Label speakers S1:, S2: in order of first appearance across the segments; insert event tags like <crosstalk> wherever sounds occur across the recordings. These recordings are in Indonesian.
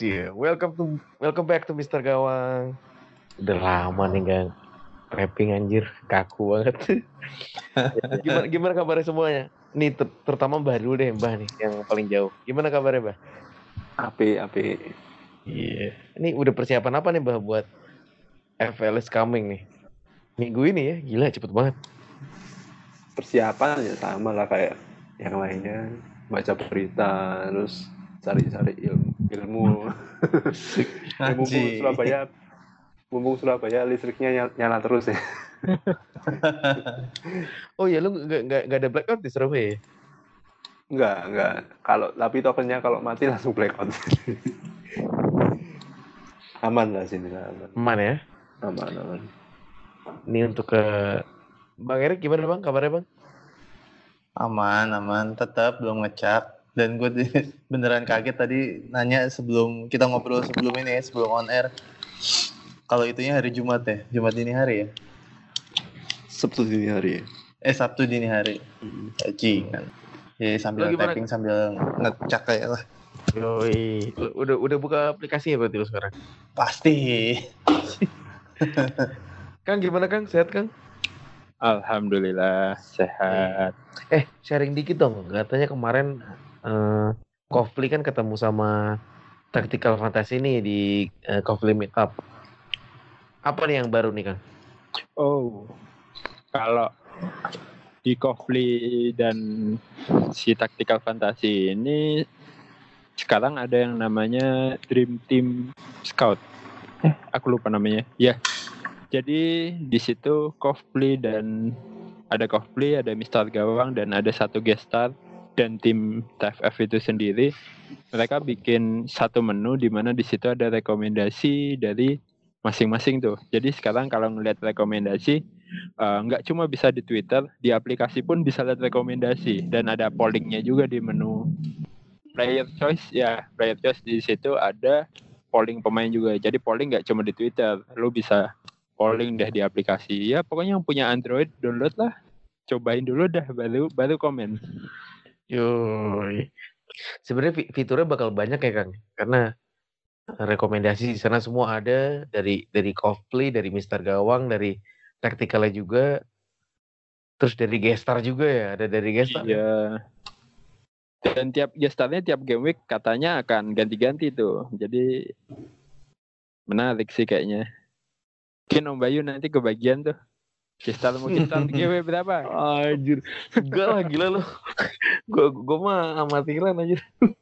S1: Yeah, welcome to welcome back to Mr. Gawang. Udah lama nih gang rapping anjir, kaku banget. <laughs> gimana gimana kabarnya semuanya? Nih ter terutama Mbah dulu deh, Mbah nih yang paling jauh. Gimana kabarnya, Mbah?
S2: Api, api.
S1: Iya. Ini udah persiapan apa nih, Mbah buat FLS coming nih? Minggu ini ya, gila cepet banget.
S2: Persiapan ya sama lah kayak yang lainnya. Baca berita, terus cari-cari ilmu. ilmu. <laughs> Ya, mumpung
S3: Anjing.
S2: Surabaya, mumpung Surabaya listriknya nyala, nyala terus ya. <laughs>
S1: Oh iya, lu nggak nggak nggak ada blackout di Surabaya? ya?
S2: Enggak, enggak. Kalau tapi tokennya kalau mati langsung blackout. <laughs> aman lah sini lah, aman.
S1: Aman ya?
S2: Aman, aman.
S1: Ini untuk ke Bang Erik gimana Bang? Kabarnya Bang?
S3: Aman, aman. Tetap belum ngecap. Dan gue di- <laughs> beneran kaget tadi nanya sebelum kita ngobrol sebelum ini ya, sebelum on air. Kalau itunya hari Jumat ya, Jumat dini hari ya.
S2: Sabtu dini hari ya.
S3: Eh Sabtu dini hari. Bajingan. Ya sambil
S1: Lu gimana?
S3: typing sambil ngecak kayak lah.
S1: Yoi. Udah udah buka aplikasi ya berarti lu sekarang?
S3: Pasti. <laughs>
S1: Kang gimana Kang? Sehat Kang?
S4: Alhamdulillah sehat.
S1: Eh sharing dikit dong. Katanya kemarin eh Kofli kan ketemu sama Tactical Fantasy nih di eh, Kofli Meetup. Apa nih yang baru nih Kang?
S4: Oh, kalau di Kofli dan si Tactical Fantasy ini sekarang ada yang namanya Dream Team Scout. Eh, aku lupa namanya. Ya. Jadi di situ Kofli dan ada Kofli, ada Mister Gawang dan ada satu guest star dan tim TFF itu sendiri mereka bikin satu menu di mana di situ ada rekomendasi dari masing-masing tuh. Jadi sekarang kalau ngelihat rekomendasi eh, nggak cuma bisa di Twitter, di aplikasi pun bisa lihat rekomendasi dan ada pollingnya juga di menu player choice ya player choice di situ ada polling pemain juga. Jadi polling nggak cuma di Twitter, lu bisa polling deh di aplikasi. Ya pokoknya yang punya Android download lah, cobain dulu dah baru baru komen.
S1: Yoi. Sebenarnya fi- fiturnya bakal banyak ya Kang, karena rekomendasi di sana semua ada dari dari Kofli, dari Mister Gawang, dari Tacticalnya juga, terus dari Gestar juga ya, ada dari Gestar.
S4: Iya. Dan tiap gestarnya tiap game week katanya akan ganti-ganti tuh. Jadi menarik sih kayaknya. Mungkin Om Bayu nanti kebagian tuh. Mau gestar di GW berapa?
S1: Anjir, enggak lah gila lo. <laughs> Gua gua mah amatiran anjir. <laughs>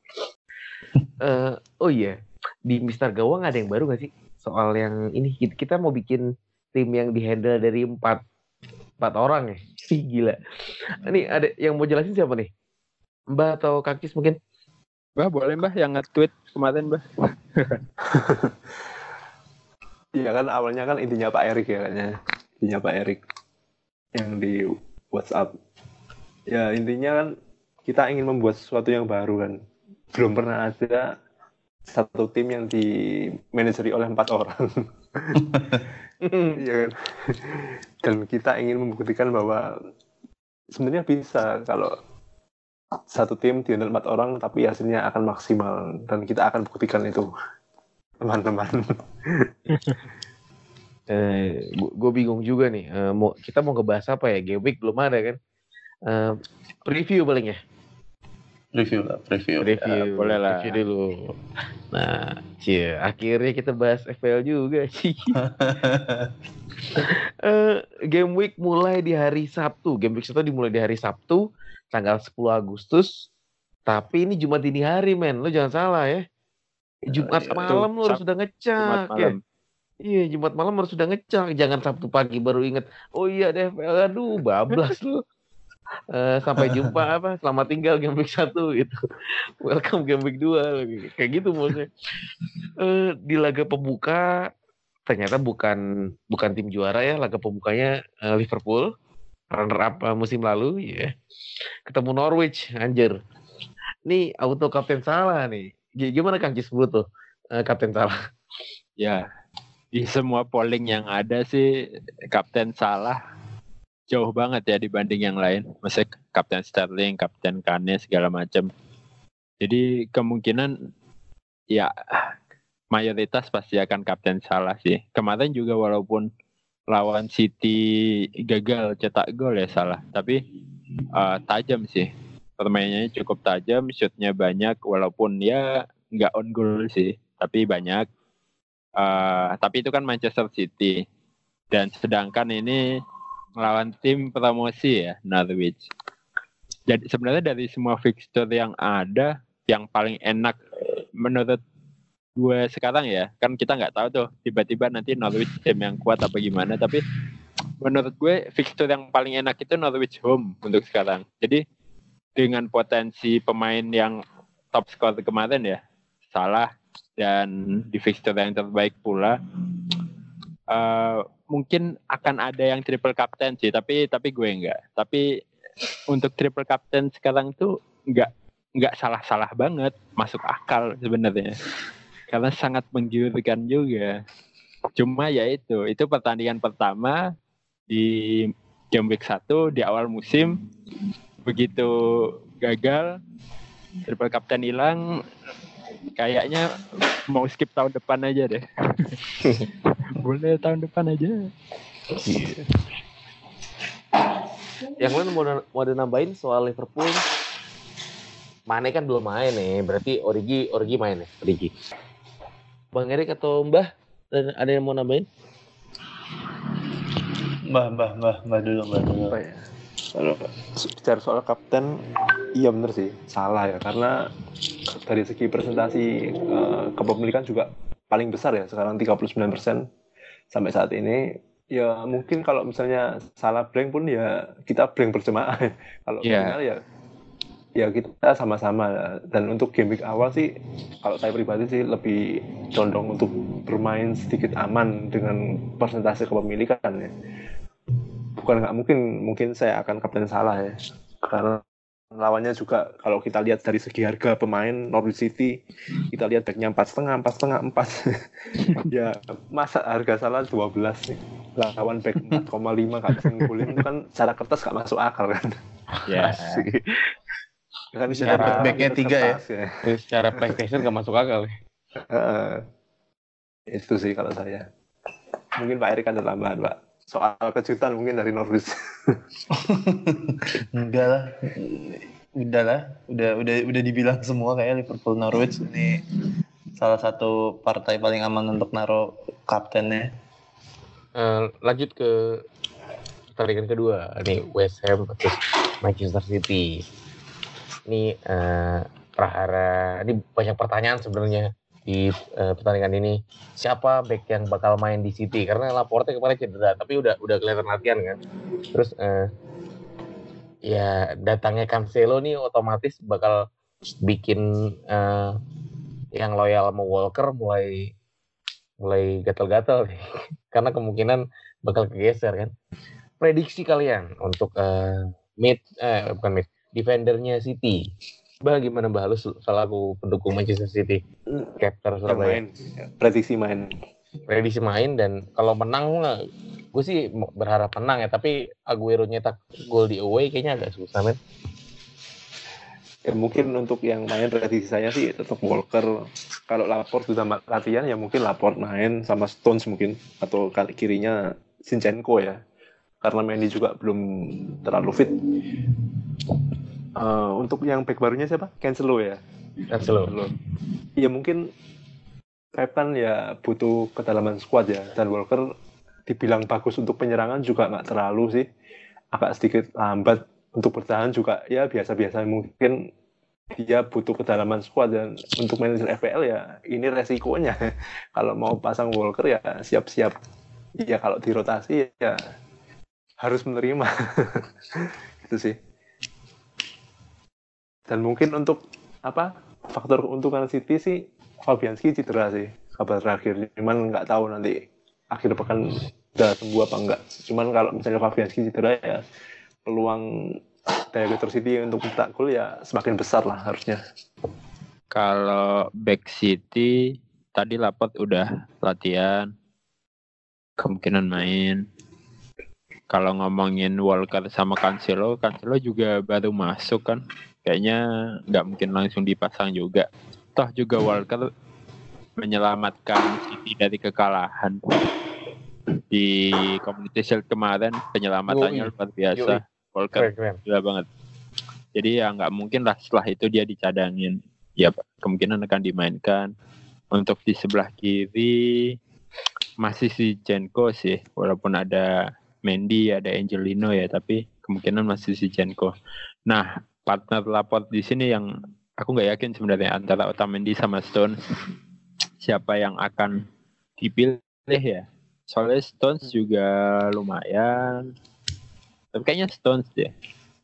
S1: Eh, oh iya, di Mister Gawang ada yang baru gak sih? Soal yang ini kita, mau bikin tim yang dihandle dari empat empat orang ya. <laughs> Sih gila. Ini ada yang mau jelasin siapa nih? Mbak atau Kakis mungkin?
S4: Mbah boleh Mbah yang nge-tweet kemarin Mbah.
S2: Iya kan awalnya kan intinya Pak Erik ya kayaknya. Intinya Pak Erik yang di WhatsApp. Ya intinya kan kita ingin membuat sesuatu yang baru kan. Belum pernah ada satu tim yang di manajeri oleh empat orang. <laughs> Iya kan. Dan kita ingin membuktikan bahwa sebenarnya bisa kalau satu tim di empat orang tapi hasilnya akan maksimal dan kita akan buktikan itu teman-teman. <laughs>
S1: Eh, gue bingung juga nih. Eh, mau kita mau ngebahas apa ya? Game Week belum ada kan? Eh, preview paling ya.
S3: Review lah, review.
S1: Review,
S4: boleh lah.
S1: review dulu. Nah, cie, akhirnya kita bahas FPL juga <laughs> sih. Eh, game week mulai di hari Sabtu. Game week satu dimulai di hari Sabtu, tanggal 10 Agustus. Tapi ini Jumat dini hari, men. Lo jangan salah ya. Jumat
S2: iya.
S1: malam lo harus sudah
S4: Jumat
S1: ngecak ya. Iya, Jumat malam harus sudah ngecak. Jangan Sabtu pagi baru inget. Oh iya, FPL. Aduh, bablas lu. Eh, sampai jumpa <laughs> apa? Selamat tinggal game week 1 gitu. Welcome game week 2 kayak gitu maksudnya. Eh, di laga pembuka ternyata bukan bukan tim juara ya, laga pembukanya eh, Liverpool runner up eh, musim lalu ya. Ketemu Norwich, anjir. Nih auto kapten salah nih. Gimana Kang Cis tuh eh, kapten salah?
S4: Ya, di semua polling yang ada sih Kapten Salah jauh banget ya dibanding yang lain. Maksudnya Kapten Sterling, Kapten Kane segala macam. Jadi kemungkinan ya mayoritas pasti akan kapten salah sih. Kemarin juga walaupun lawan City gagal cetak gol ya salah, tapi uh, tajam sih. Permainannya cukup tajam, shootnya banyak walaupun ya nggak on goal sih, tapi banyak. Uh, tapi itu kan Manchester City. Dan sedangkan ini melawan tim promosi ya Norwich. Jadi sebenarnya dari semua fixture yang ada, yang paling enak menurut gue sekarang ya, kan kita nggak tahu tuh tiba-tiba nanti Norwich tim yang kuat apa gimana, tapi menurut gue fixture yang paling enak itu Norwich home untuk sekarang. Jadi dengan potensi pemain yang top score kemarin ya, salah dan di fixture yang terbaik pula. Uh, mungkin akan ada yang triple captain sih, tapi tapi gue enggak. Tapi untuk triple captain sekarang tuh enggak nggak salah-salah banget, masuk akal sebenarnya. Karena sangat menggiurkan juga. Cuma ya itu, itu pertandingan pertama di game week 1 di awal musim begitu gagal triple captain hilang kayaknya mau skip tahun depan aja deh. <laughs> Boleh tahun depan aja.
S1: Yang lain mau, mau nambahin soal Liverpool Mane kan belum main nih, berarti Origi Origi main nih, Origi. Bang Erik atau Mbah ada yang mau nambahin?
S3: Mbah, Mbah, Mbah, Mbah dulu, Mbah dulu.
S2: Apa ya? Kalau bicara soal kapten, iya bener sih, salah ya. Karena dari segi presentasi uh, kepemilikan juga paling besar ya, sekarang 39% sampai saat ini. Ya mungkin kalau misalnya salah blank pun ya kita blank berjemaah. <laughs> kalau
S4: Iya.
S2: final ya ya kita sama-sama dan untuk game week awal sih kalau saya pribadi sih lebih condong untuk bermain sedikit aman dengan persentase kepemilikan ya bukan nggak mungkin mungkin saya akan kapten salah ya karena lawannya juga kalau kita lihat dari segi harga pemain Norwich City kita lihat backnya empat setengah empat setengah empat <laughs> ya masa harga salah 12 nih lawan back 4,5 nggak bisa ngumpulin itu kan secara kertas nggak masuk akal kan
S4: Ya.
S2: kan
S3: Secara backnya tiga ya?
S2: kertas ya.
S1: Secara PlayStation gak masuk akal.
S2: Heeh. itu sih kalau saya mungkin Pak Erik ada tambahan Pak soal kejutan mungkin dari Norwich <laughs>
S3: Enggak lah. Udah lah, udah udah udah dibilang semua kayak Liverpool Norwich ini salah satu partai paling aman untuk naruh kaptennya.
S1: Eh, lanjut ke pertandingan kedua, nih West Ham versus Manchester City. Ini eh, prahara, ini banyak pertanyaan sebenarnya di eh, pertandingan ini. Siapa back yang bakal main di City? Karena Laporte kemarin cedera, tapi udah udah kelihatan latihan kan. Terus eh, ya datangnya Cancelo nih otomatis bakal bikin eh, yang loyal sama Walker mulai mulai gatal-gatal nih. <laughs> Karena kemungkinan bakal kegeser kan. Prediksi kalian untuk eh, mid eh bukan mid, defendernya City. Bah gimana Bah lu selaku pendukung Manchester City?
S2: Yang
S1: Surabaya.
S2: main prediksi main
S1: Prediksi main dan kalau menang gue sih berharap menang ya, tapi Aguero nyetak gol di away kayaknya agak susah men.
S2: ya mungkin untuk yang main prediksi saya sih tetap Walker kalau Laporte sudah latihan ya mungkin Laporte main sama Stones mungkin atau kali kirinya Sinchenko ya karena Mendy juga belum terlalu fit Eh, untuk yang back barunya siapa? Cancelo ya?
S1: Cancelo.
S2: Cancelo. ya mungkin Pep kan ya butuh kedalaman squad ya. Dan Walker dibilang bagus untuk penyerangan juga nggak terlalu sih. Agak sedikit lambat untuk bertahan juga. Ya biasa-biasa mungkin dia butuh kedalaman squad. Dan untuk manajer FPL ya ini resikonya. <laughs> Kalau mau pasang Walker ya siap-siap. Ya kalau dirotasi ya harus menerima. <laughs> Itu sih dan mungkin untuk apa faktor keuntungan City sih Fabianski cedera sih kabar terakhir. Cuman nggak tahu nanti akhir pekan udah sembuh apa enggak cuman kalau misalnya Fabianski cedera ya peluang Director City untuk mencetak gol ya semakin besar lah harusnya.
S4: Kalau back City tadi Laport udah latihan, kemungkinan main. Kalau ngomongin Walker sama Cancelo, Cancelo juga baru masuk kan kayaknya nggak mungkin langsung dipasang juga. Toh juga Walker menyelamatkan City dari kekalahan di Community Shield kemarin penyelamatannya
S1: Yoi.
S4: luar biasa. Walker
S1: Keren, keren.
S4: gila banget. Jadi ya nggak mungkin lah setelah itu dia dicadangin. Ya kemungkinan akan dimainkan. Untuk di sebelah kiri masih si Jenko sih, walaupun ada Mendy, ada Angelino ya, tapi kemungkinan masih si Jenko. Nah, partner lapor di sini yang aku nggak yakin sebenarnya antara Otamendi sama Stones siapa yang akan dipilih ya. Soalnya Stones juga lumayan. Tapi kayaknya Stones deh.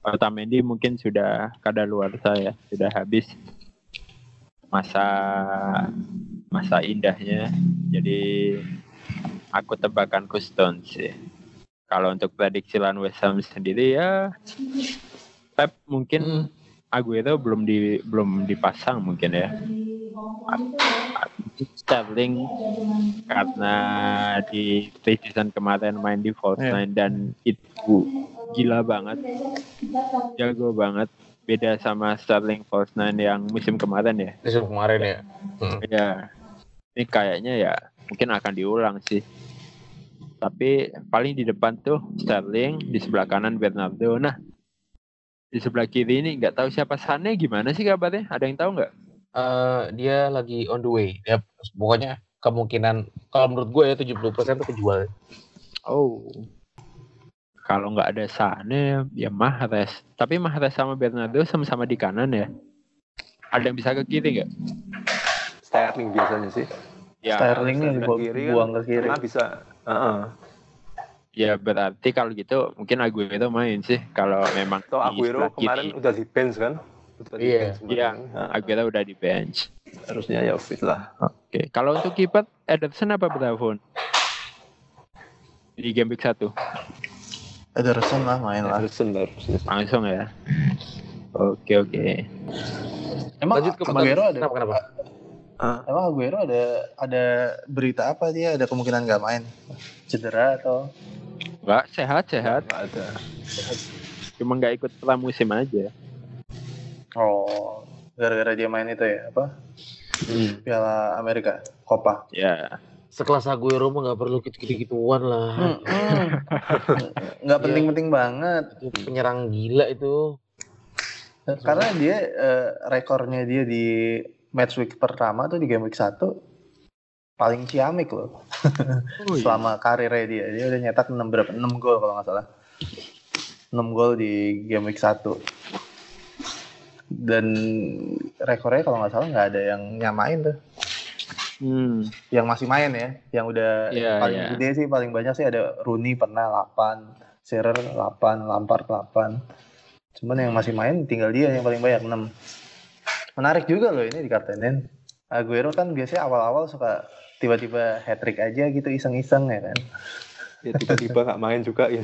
S4: Otamendi mungkin sudah kada luar saya, sudah habis masa masa indahnya. Jadi aku tebakanku Stones sih. Kalau untuk prediksi lawan West sendiri ya Pep mungkin Aguero belum di belum dipasang mungkin ya. Sterling karena di season kemarin main di false
S3: Iya.
S4: nine dan itu gila banget, jago banget. Beda sama Sterling false nine yang musim kemarin ya.
S1: Musim kemarin ya.
S4: Ya, ini kayaknya ya mungkin akan diulang sih. Tapi paling di depan tuh Sterling, di sebelah kanan Bernardo. Nah, di sebelah kiri ini nggak tahu siapa Sane gimana sih kabarnya? Ada yang tahu nggak?
S1: Eh, dia lagi on the way. Ya, pokoknya kemungkinan kalau menurut gue ya 70% tuh kejual.
S4: Oh. Kalau nggak ada Sane ya Mahrez. Tapi Mahrez sama Bernardo sama-sama di kanan ya. Ada yang bisa ke kiri nggak?
S2: Sterling biasanya sih.
S4: Ya,
S3: Sterling yang dibuang
S2: kiri kan
S3: buang ke kiri.
S2: Bisa. Heeh.
S4: Ya berarti kalau gitu mungkin Aguero main sih. Kalau memang
S2: Atau
S4: di
S2: Aguero
S4: kiri.
S2: kemarin udah di bench kan? Udah di
S1: Iya.
S2: bench kemarin.
S4: Iya.
S2: Nah,
S4: Aguero udah di bench.
S2: harusnya ya fit lah.
S4: Oke, kalau untuk kiper Ederson apa Bravo? Di game week 1
S3: Ederson lah main lah.
S2: Harrison lah harusnya.
S4: langsung ya. Oke oke.
S3: Emang
S1: Lanjut ke
S3: Aguero ada
S1: Kenapa, kenapa?
S2: Ah,
S3: Emang Aguero ada ada berita apa dia ada kemungkinan nggak main? Cedera atau
S4: Enggak sehat sehat,
S2: nggak ada.
S4: cuma nggak ikut pramusim aja.
S3: oh gara-gara dia main itu ya apa
S2: Hmm.
S3: Piala Amerika Copa.
S4: Ya.
S1: Sekelas Aguero mah nggak perlu gitu-gituan lah.
S3: Hmm, hmm. Nggak <laughs> penting-penting banget
S1: Itu penyerang gila itu.
S3: karena dia eh, rekornya dia di match week pertama tuh di game week 1 paling ciamik loh <laughs>
S4: Oh, iya.
S3: selama karirnya dia. Dia udah nyetak 6 berapa? 6 gol kalau nggak salah. 6 gol di game week 1. Dan rekornya kalau nggak salah nggak ada yang nyamain tuh.
S4: Hmm.
S3: Yang masih main ya, yang udah
S4: Iya,
S3: paling
S4: iya.
S3: gede sih paling banyak sih ada Rooney pernah 8, Shearer 8, Lampard 8. Cuman yang masih main tinggal dia yang paling banyak 6. Menarik juga loh ini di kaptenin. Aguero kan biasanya awal-awal suka tiba-tiba hat trick aja gitu iseng-iseng ya kan.
S2: Ya tiba-tiba nggak main juga ya.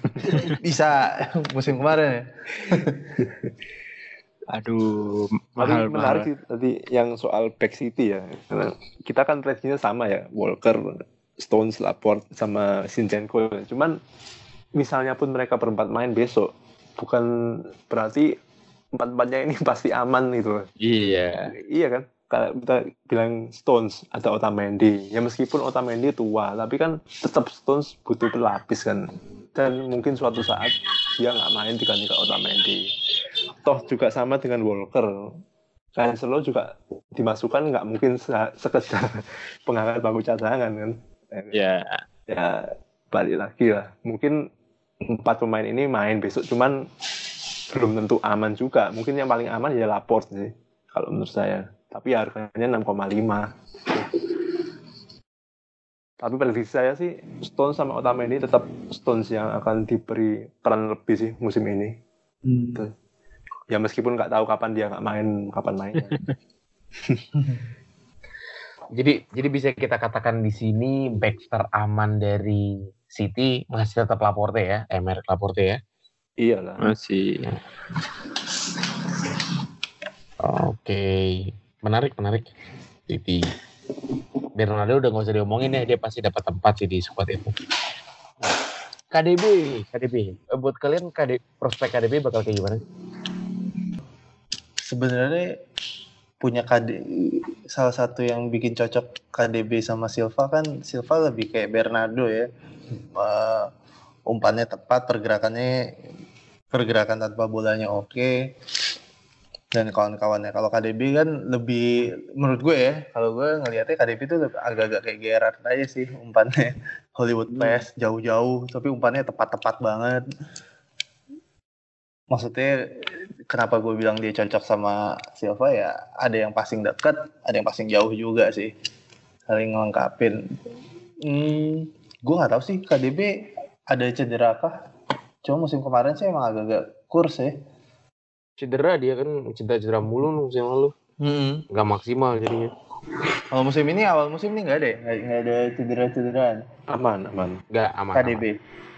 S2: <laughs>
S3: Bisa musim kemarin ya.
S4: Aduh,
S2: Tapi
S4: mahal
S2: menarik
S4: mahal.
S2: sih tadi yang soal back City ya. Karena kita kan prediksinya sama ya, Walker, Stones, Laporte sama Sinchenko. ya. Cuman misalnya pun mereka berempat main besok, bukan berarti empat-empatnya ini <laughs> pasti aman gitu.
S4: Iya.
S2: Iya kan? Kalau kita bilang Stones ada Otamendi, ya meskipun Otamendi tua, tapi kan tetap Stones butuh pelapis kan. Dan mungkin suatu saat dia nggak main diganti ke Otamendi. Toh juga sama dengan Walker. Cancelo juga dimasukkan nggak mungkin se- sekedar <laughs> pengangkat bangku cadangan kan.
S4: Ya.
S2: Ya balik lagi lah. Mungkin empat pemain ini main besok, cuman belum tentu aman juga. Mungkin yang paling aman ya Laporte sih, kalau menurut saya. Tapi harganya 6,5. Tapi prediksi saya sih Stones sama Otamendi tetap Stones yang akan diberi peran lebih sih musim ini. Ya meskipun nggak tahu kapan dia nggak main, kapan mainnya. <laughs>
S1: Jadi jadi bisa kita katakan di sini back teraman dari City masih tetap Laporte ya, Emer Laporte ya.
S2: Iyalah.
S4: Masih.
S1: Oke, menarik menarik. City. Bernardo udah nggak usah diomongin ya, dia pasti dapat tempat sih di squad itu. KDB, KDB. Eh, buat kalian KD, prospek KDB bakal kayak gimana?
S3: sebenarnya punya KD salah satu yang bikin cocok KDB sama Silva kan Silva lebih kayak Bernardo ya Eh, umpannya tepat pergerakannya pergerakan tanpa bolanya oke dan kawan-kawannya. Kalau KDB kan lebih menurut gue ya kalau gue ngelihatnya KDB itu agak-agak kayak Gerrard aja sih umpannya. <laughs> Hollywood pass jauh-jauh tapi umpannya tepat-tepat banget. Maksudnya kenapa gue bilang dia cocok sama Silva ya ada yang passing dekat ada yang passing jauh juga sih. Saling ngelengkapin. Hmm, gue nggak tahu sih KDB ada cedera kah? Cuma musim kemarin sih emang agak-agak kurs ya
S1: Cedera dia kan cedera-cedera mulu musim lalu. Nggak maksimal jadinya.
S3: Kalau musim ini awal musim ini nggak ada ya? Nggak, ada cedera-cederaan
S2: Aman, aman,
S1: Nggak aman.
S3: KDB.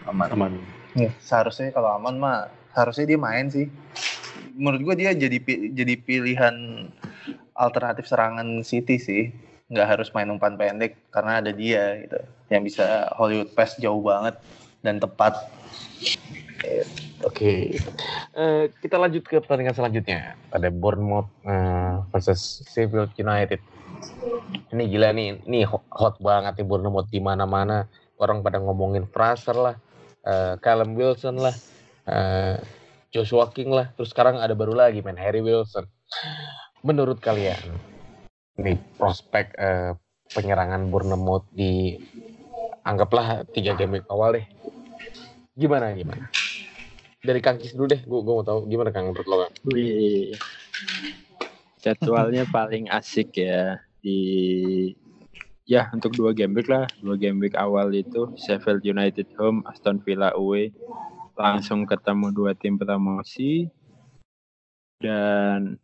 S3: Aman.
S2: aman.
S3: Nih, seharusnya kalau aman mah harusnya dia main sih. Menurut gua dia jadi jadi pilihan alternatif serangan City sih. Nggak harus main umpan pendek karena ada dia gitu. Yang bisa Hollywood pass jauh banget dan tepat.
S1: Oke. Eh, kita lanjut ke pertandingan selanjutnya. Ada Bournemouth eh, versus Sheffield United. Ini gila nih, ini ho- hot banget nih Bournemouth di mana-mana. Orang pada ngomongin Fraser lah, eh, Callum Wilson lah, eh, Joshua King lah. Terus sekarang ada baru lagi main Harry Wilson. Menurut kalian, ini prospek eh, penyerangan Bournemouth di anggaplah tiga game awal deh. Gimana gimana? Dari Kang Kis dulu deh, gue mau tahu gimana Kang menurut lo Kang?
S4: Wih. Jadwalnya paling asik ya di ya untuk dua game week lah dua game week awal itu Sheffield United home Aston Villa away langsung ketemu dua tim promosi dan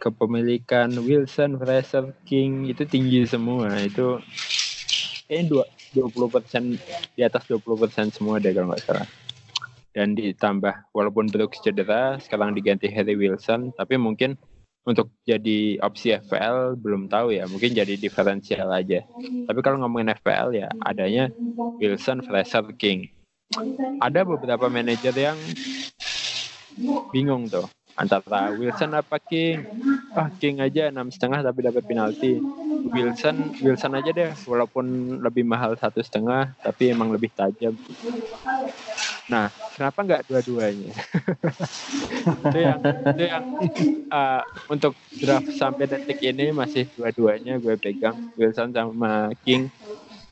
S4: kepemilikan Wilson, Fraser, King itu tinggi semua itu kayaknya dua 20 persen di atas 20 persen semua deh kalau nggak salah dan ditambah walaupun Brooks cedera sekarang diganti Harry Wilson tapi mungkin untuk jadi opsi FPL belum tahu ya mungkin jadi diferensial aja. Tapi kalau ngomongin FPL ya adanya Wilson, Fraser, King. Ada beberapa manajer yang bingung tuh antara Wilson apa King? Ah King aja enam setengah tapi dapat penalti. Wilson Wilson aja deh walaupun lebih mahal satu setengah tapi emang lebih tajam. Nah kenapa nggak dua-duanya? <laughs> Itu yang itu yang uh, untuk draft sampai detik ini masih dua-duanya gue pegang Wilson sama King.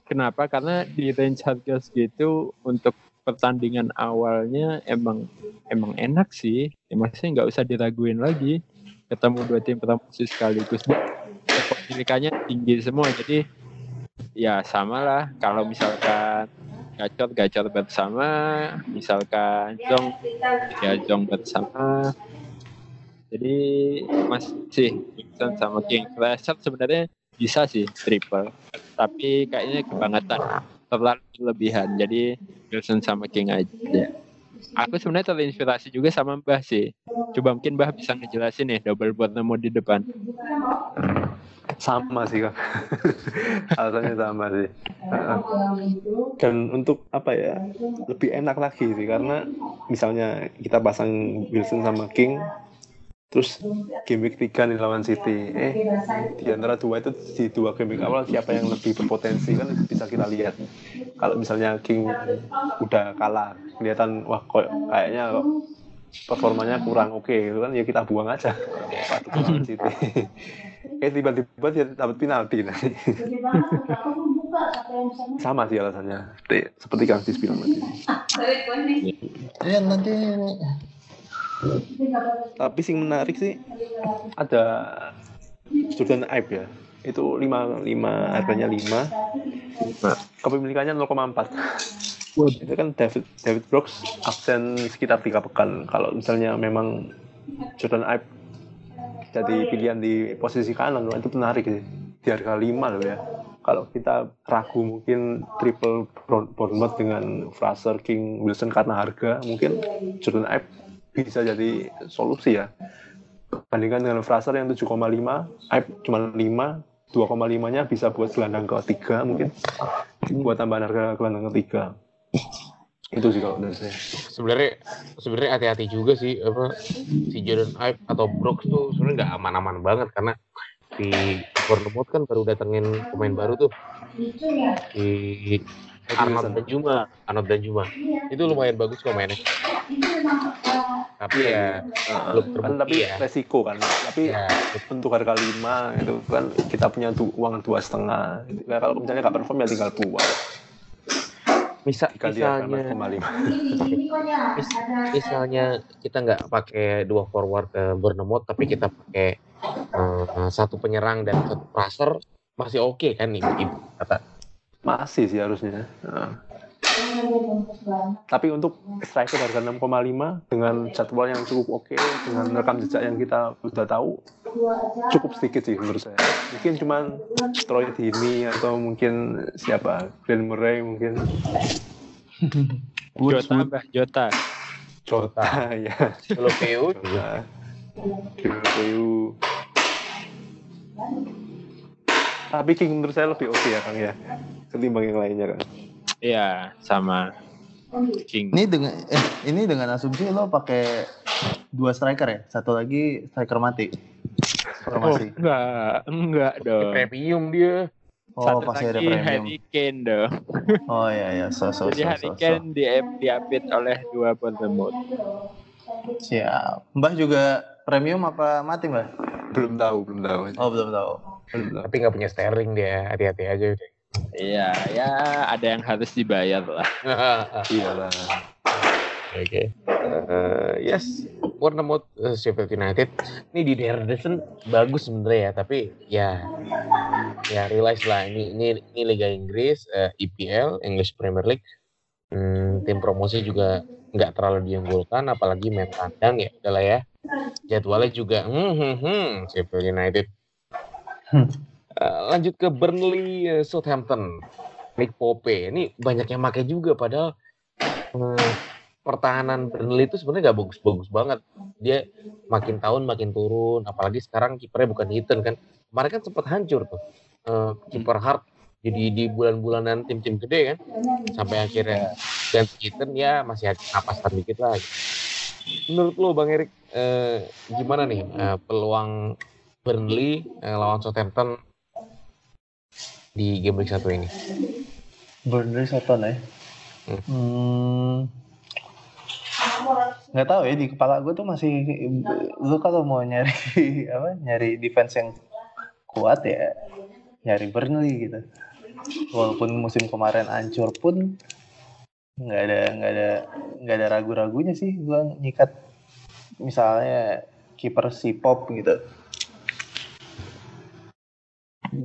S4: Kenapa? Karena di range harga segitu untuk pertandingan awalnya emang emang enak sih. Ya, maksudnya nggak usah diraguin lagi. Ketemu dua tim promosi sekaligus. Dan kepemilikannya tinggi semua. Jadi ya sama lah kalau misalkan gacor gacor bersama. Misalkan jong ya jong bersama. Jadi masih Wilson sama King. Fraser sebenarnya bisa sih triple. Tapi kayaknya kebangetan terlalu berlebihan jadi Wilson sama King aja aku sebenarnya terinspirasi juga sama Mbah sih coba mungkin Mbah bisa ngejelasin nih double buat nemu di depan
S2: Sama sih kan. <laughs> Alasannya sama sih. Dan untuk apa ya? Lebih enak lagi sih karena misalnya kita pasang Wilson sama King terus game week 3 nih lawan City. Eh di antara dua itu di dua game week awal siapa yang lebih berpotensi kan bisa kita lihat. Kalau misalnya King udah kalah kelihatan wah kok kayaknya kok performanya kurang oke gitu kan ya kita buang aja. Waktu lawan City. <laughs> Eh tiba-tiba dia dapat penalti nanti <laughs> sama sih alasannya. Seperti- Kang Sis bilang tadi.
S3: Iya nanti
S2: tapi sing menarik sih ada Jordan Ibe ya. Itu 5 lima harganya 5 kepemilikannya 0,4 itu kan David David Brooks absen sekitar tiga pekan. Kalau misalnya memang Jordan Ibe jadi pilihan di posisi kanan wah, itu menarik sih. Di harga 5 loh ya. Kalau kita ragu mungkin triple Bournemouth dengan Fraser King Wilson karena harga mungkin Jordan Ibe bisa jadi solusi ya. Bandingkan dengan Fraser yang 7,5 Ibe cuma 5 2,5 nya bisa buat gelandang ketiga mungkin. Buat tambahan harga gelandang ketiga. Itu sih kalau dari saya.
S1: sebenarnya sebenarnya hati-hati juga sih apa si Jordan Ive atau Brooks tuh sebenarnya nggak aman-aman banget karena di Bournemouth kan baru datengin pemain baru tuh. Di Arnold dan Juma Arnold dan Juma itu lumayan bagus kok mainnya tapi ya belum
S2: kan
S1: terbukti
S2: tapi
S1: ya.
S2: resiko kan. Tapi
S1: ya
S2: untuk harga lima itu kan kita punya tu- uang dua setengah. Ya, kalau misalnya nggak perform ya tinggal buang.
S1: misal misalnya mis- misalnya kita nggak pakai dua forward ke Bournemouth tapi kita pakai eh, satu penyerang dan satu passer masih oke kan ibu, ibu kata
S2: Masih sih harusnya. Heeh. Tapi untuk striker harga 6,5 dengan jadwal yang cukup oke, dengan rekam jejak yang kita sudah tahu, cukup sedikit sih menurut saya. Mungkin cuman Troy Dini atau mungkin siapa, Glenn Murray mungkin. <laughs>
S4: Jota Mbah Jota.
S2: Jota <laughs> ya.
S1: kalau PU
S2: Jota. PU. Tapi King menurut saya lebih oke ya Kang ya, ketimbang yang lainnya kan.
S4: Iya, sama King.
S3: Ini dengan eh ini dengan asumsi lo pakai dua striker ya, satu lagi striker mati. Formasi.
S4: Enggak, enggak dong.
S1: premium dia
S3: Oh,
S4: Satu
S3: pasti ada
S4: lagi
S3: premium.
S4: Harry Kane dong.
S3: Oh iya iya, so so
S4: Jadi
S3: so
S4: Harry
S3: so. so.
S4: Kane di diapit oleh dua Bournemouth.
S3: Siap. Mbah juga premium apa mati, Mbah?
S2: Belum tahu, belum tahu.
S3: Oh, belum tahu.
S2: Belum tahu.
S1: tapi nggak punya sterling dia hati-hati aja udah
S4: Iya, ya ada yang harus dibayar lah. <laughs>
S2: Iyalah.
S1: Oke. Eh, yes, Bournemouth eh, Sheffield United. Ini di Derderson bagus sebenarnya ya, tapi ya ya realize lah ini ini ini Liga Inggris, eh, EPL, English Premier League. Hmm, tim promosi juga nggak terlalu diunggulkan, apalagi main kandang ya, udahlah ya. Jadwalnya juga, hmm, hmm, hmm, Sheffield United.
S3: Hmm.
S1: Eh, lanjut ke Burnley, eh, Southampton, Nick Pope. Ini banyak yang pakai juga, padahal eh, pertahanan Burnley itu sebenarnya nggak bagus-bagus banget. Dia makin tahun makin turun, apalagi sekarang kipernya bukan Heaton kan. Kemarin kan sempat hancur tuh eh, kiper Hart jadi di bulan-bulanan tim-tim gede kan sampai akhirnya ganti Heaton ya masih ada napasan dikit lah. Menurut lo Bang Erik eh, gimana nih eh, peluang Burnley eh, lawan Southampton di game week satu ini?
S3: Burnley Soton ya.
S1: Hmm.
S3: Hmm. Nggak tahu ya di kepala gue tuh masih lu kalau mau nyari <laughs> apa nyari defense yang kuat ya nyari Burnley gitu. Walaupun musim kemarin hancur pun nggak ada nggak ada nggak ada ragu-ragunya sih gue nyikat misalnya kiper si Pop gitu.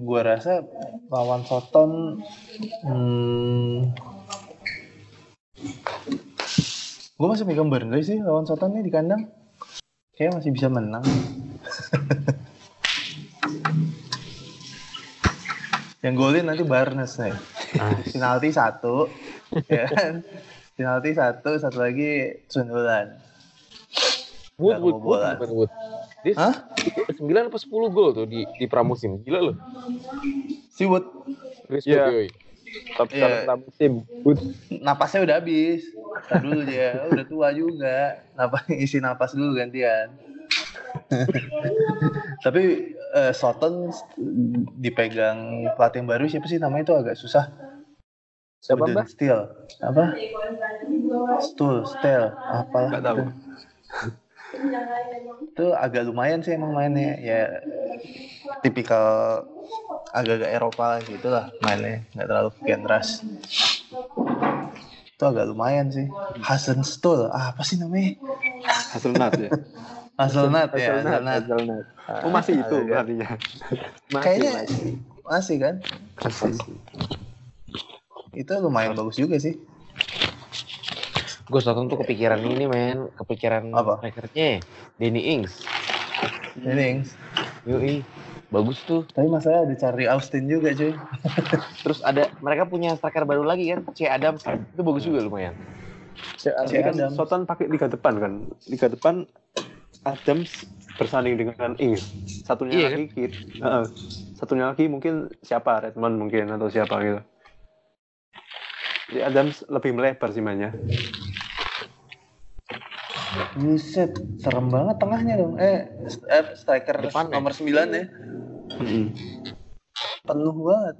S3: Gue rasa lawan Soton hmm, gue masih megang Burnley sih lawan Soton nih di kandang. Kayaknya masih bisa menang. <laughs> Yang golin nanti Barnes nih. Penalti satu, ya kan? Penalti satu, satu lagi sundulan.
S1: Wood, Wood, Wood. Dia
S3: Hah?
S1: 9 apa 10 gol tuh di di pramusim. Gila loh.
S3: Si Wood
S1: Respect
S4: Iya.
S1: yoi.
S4: Top
S3: Iya.
S4: skor musim. Good.
S3: napasnya udah habis. Ntar dulu dia, udah tua juga. Napas isi napas dulu gantian. <laughs> Tapi eh, Soton dipegang pelatih yang baru siapa sih namanya itu agak susah.
S4: Siapa, Mbak?
S3: Steel. Apa? Stool, Steel, apalah.
S2: Nggak tahu.
S3: Itu. Agak lumayan sih emang mainnya. Ya tipikal agak-agak Eropa gitu lah mainnya. Nggak terlalu rush. Itu agak lumayan sih. Hasan Stool, ah, apa sih namanya?
S2: Hazelnut ya. <laughs>
S3: Hazelnut ya,
S4: Hazelnut.
S2: Oh masih itu artinya. <laughs>
S4: Masih,
S3: Kayaknya
S4: masih.
S3: masih kan?
S2: Masih.
S3: Itu lumayan bagus juga sih.
S1: Gue Soton tuh kepikiran ini men, kepikiran
S3: Apa?
S1: strikernya Danny Ings.
S3: Innings.
S1: Yoi. Bagus tuh.
S3: Tapi masalah ada Charlie Austin juga cuy. <laughs>
S1: Terus ada mereka punya striker baru lagi kan, C Adams. Itu bagus juga lumayan.
S2: Tapi kan
S3: Adams.
S2: Soton pakai liga depan kan. Liga depan Adams bersanding dengan Ings. Satunya
S1: Iya
S2: lagi Kit. Heeh. Satunya lagi mungkin siapa? Redmond mungkin atau siapa gitu. Di Adams lebih melebar sih mainnya.
S3: Buset, serem banget tengahnya dong. Eh, eh striker
S1: Depan ya?
S3: nomor 9 ya.
S2: Mm-mm.
S3: Penuh banget.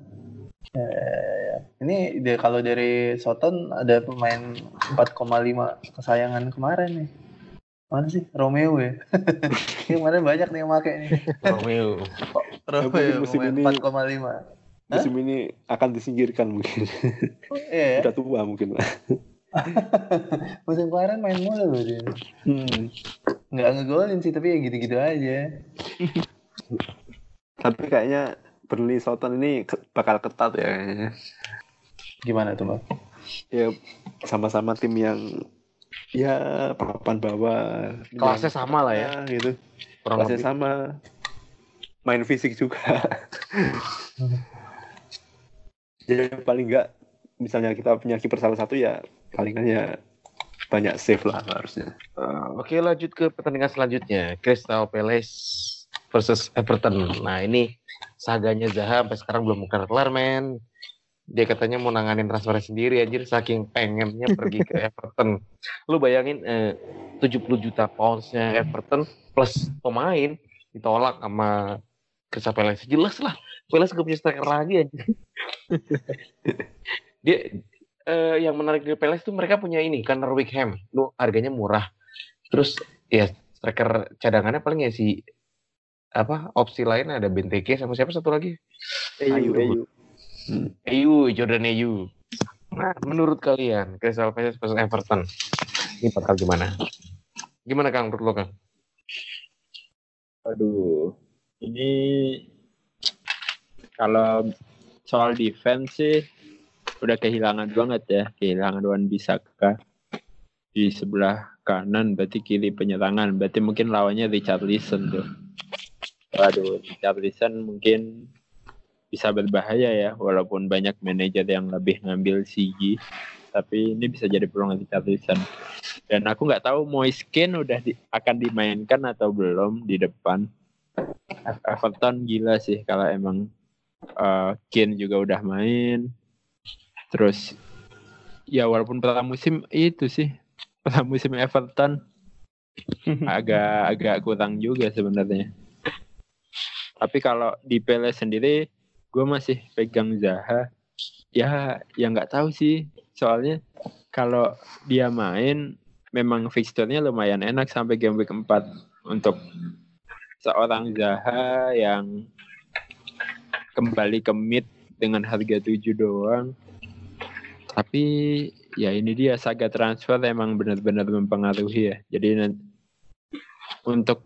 S3: Ya, ya, ya. Ini dia kalau dari Soton ada pemain 4,5 kesayangan kemarin nih. Mana sih? Romeo ya? <laughs> Ini kemarin banyak nih yang make nih.
S1: Romeo.
S3: Romeo
S2: musim
S3: pemain
S2: ini-
S3: 4,5.
S2: Musim ini akan disingkirkan mungkin.
S3: Oh, Iya ya.
S2: Udah tua mungkin. <laughs>
S3: Musim kemarin main mulu loh dia.
S2: Hmm.
S3: Nggak ngegolin sih, tapi ya gitu-gitu aja. <laughs>
S2: Tapi kayaknya Burnley Southampton ini ke- bakal ketat ya kayaknya.
S3: Gimana tuh, Bang?
S2: Ya sama-sama tim yang ya papan bawah.
S1: Kelasnya sama lah ya.
S2: Ya, gitu.
S1: Kurang
S2: Kelasnya
S1: lebih.
S2: sama. Main fisik juga. <laughs> ya paling enggak misalnya kita punya kiper salah satu ya palingan ya banyak save lah harusnya.
S1: Eh, Oke lanjut ke pertandingan selanjutnya Crystal Palace versus Everton. Nah ini saganya Zaha sampai sekarang belum kelar men. Dia katanya mau nanganin transfer sendiri anjir saking pengennya pergi ke <laughs> Everton. Lu bayangin eh, 70 juta poundsnya Everton plus pemain ditolak sama Crystal Palace. Jelas lah Palace gak punya striker lagi anjir. <laughs> Dia eh, yang menarik dari Palace tuh mereka punya ini Connor Wickham. Lu harganya murah. Terus ya striker cadangannya paling ya si apa opsi lain ada Benteke sama siapa satu lagi
S2: Ayu, ayu.
S1: Ayu Jordan Ayu nah menurut kalian Crystal Palace versus Everton ini bakal gimana gimana Kang menurut lo Kang
S4: Aduh, ini kalau soal defense sih udah kehilangan banget ya, kehilangan Wan Bisaka di sebelah kanan, berarti kiri penyerangan, berarti mungkin lawannya Richard Listen tuh. Waduh, Richard Listen mungkin bisa berbahaya ya, walaupun banyak manajer yang lebih ngambil CG, tapi ini bisa jadi peluang Richard Listen. Dan aku nggak tahu Moiskin udah di- akan dimainkan atau belum di depan. Everton gila sih kalau emang uh, Kane juga udah main. Terus ya walaupun pertama musim itu sih <laughs> pertama musim Everton <laughs> agak agak kurang juga sebenarnya. Tapi kalau di Pele sendiri gue masih pegang Zaha. Ya yang nggak tahu sih soalnya kalau dia main memang fixturnya lumayan enak sampai game week 4 untuk seorang Zaha yang kembali ke mid dengan harga 7 doang. Tapi ya ini dia saga transfer emang benar-benar mempengaruhi ya. Jadi untuk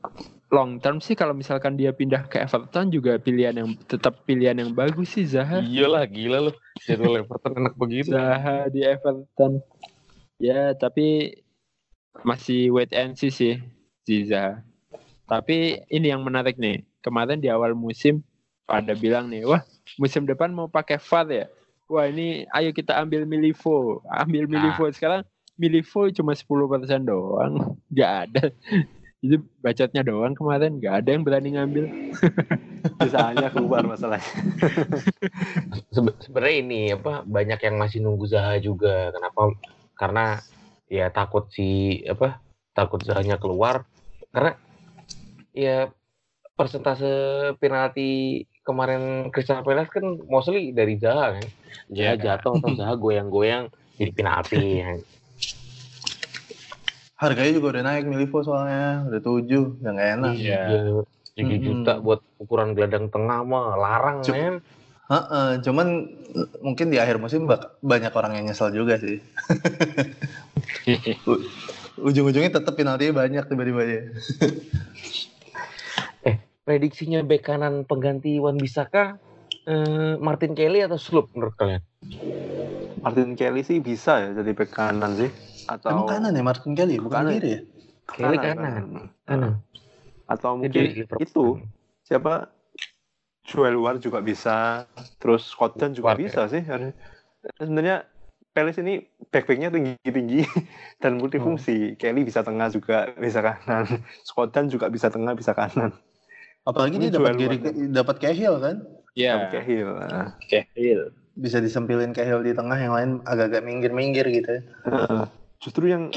S4: long term sih kalau misalkan dia pindah ke Everton juga pilihan yang tetap pilihan yang bagus sih Zaha.
S1: iyalah gila lo jadwal Everton enak begitu
S4: Zaha di Everton. Ya, tapi masih wait and see sih si Zaha. Tapi ini yang menarik nih. Kemarin di awal musim pada bilang nih, wah musim depan mau pakai VAR ya. Wah ini ayo kita ambil Milivo. Ambil Milivo sekarang Milivo cuma 10% doang. <laughs> Gak ada. Itu bacotnya doang kemarin. Gak ada yang berani ngambil. <laughs>
S2: Sisanya keluar masalahnya. <laughs>
S1: Sebe- sebenarnya ini apa banyak yang masih nunggu Zaha juga kenapa karena ya takut si apa takut Zahanya keluar karena ya persentase penalti kemarin Crystal Palace kan mostly dari Zaha kan dia
S4: Ya.
S1: jatuh atau Zaha goyang-goyang jadi penalti ya.
S3: Harganya juga udah naik Milivo soalnya, udah 7, udah nggak enak.
S4: Iya.
S1: Tiga
S3: Mm-mm.
S1: juta buat ukuran gelandang tengah mah larang
S3: Cuk-
S1: men
S3: Heeh, cuman eh, mungkin di akhir musim bak- banyak orang yang nyesel juga sih. <laughs> Ujung-ujungnya tetap penaltinya banyak tiba-tiba aja.
S1: Prediksinya bek kanan pengganti Wan Bisaka eh, Martin Kelly atau Sloop menurut kalian
S2: Martin Kelly sih bisa ya jadi bek kanan sih. Atau
S3: Emang kanan ya Martin Kelly, bukan
S2: Kanan.
S3: kiri ya?
S1: Kelly kanan. kanan
S2: Atau
S1: Jadi
S2: mungkin
S1: Liverpool.
S2: itu siapa Joel War juga bisa, terus Scott John juga
S1: War,
S2: bisa sih. harusnya. Sebenarnya Palace ini back-backnya tinggi-tinggi <laughs> dan multifungsi. Kelly bisa tengah juga, bisa kanan. Scott John juga bisa tengah, bisa kanan.
S3: Apalagi
S2: Ini
S3: dia dapat Gary, dapat Cahill kan?
S4: Ya,
S2: Dapat Cahill.
S4: Cahill.
S3: bisa disempilin Cahill di tengah, yang lain agak-agak minggir-minggir gitu.
S2: Heeh. Justru yang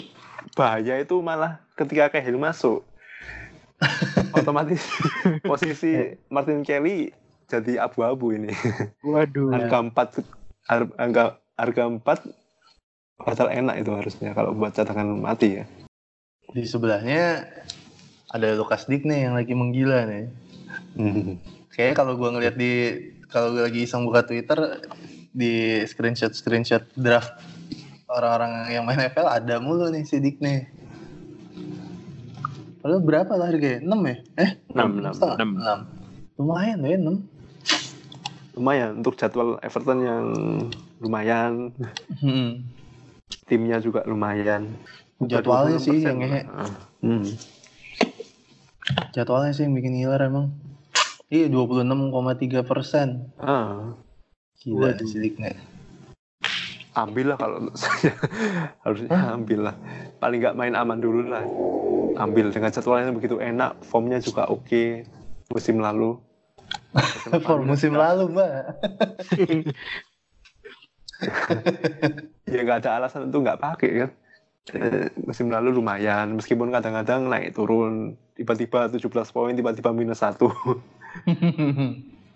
S2: bahaya itu malah ketika Cahill masuk. <laughs> Otomatis <laughs> posisi Martin Kelly jadi abu-abu ini.
S4: Waduh.
S2: Harga 4 har- harga harga 4 bakal enak itu harusnya kalau buat cadangan mati ya.
S3: Di sebelahnya ada Lukas Digne yang lagi menggila nih.
S2: Hmm.
S3: Kayaknya kalau gua ngeliat di kalau gua lagi iseng buka Twitter di screenshot screenshot draft orang-orang yang main FPL ada mulu nih si Digne. Padahal berapa lah harganya? 6 ya? Eh?
S2: Enam, enam.
S3: setengah?
S4: Enam.
S3: Enam. Lumayan ya 6.
S2: Lumayan untuk jadwal Everton yang lumayan,
S3: Hmm.
S2: timnya juga lumayan.
S3: Jadwalnya sih
S2: 26%.
S3: yang ngehe.
S2: Hmm.
S3: Jadwalnya sih yang bikin hilar emang. Iya 26,3 persen.
S2: Ah,
S3: Gila
S4: Waduh.
S3: si Digne.
S2: ambil lah kalau <laughs> saya harusnya ambil lah. Paling nggak main aman dulu lah. Ambil dengan jadwalnya begitu enak, formnya juga oke musim lalu. <laughs>
S3: For musim lalu mbak. <laughs>
S2: ya nggak ada alasan untuk nggak pakai kan. Eh, musim lalu lumayan, meskipun kadang-kadang naik turun, tiba-tiba 17 poin, tiba-tiba minus satu.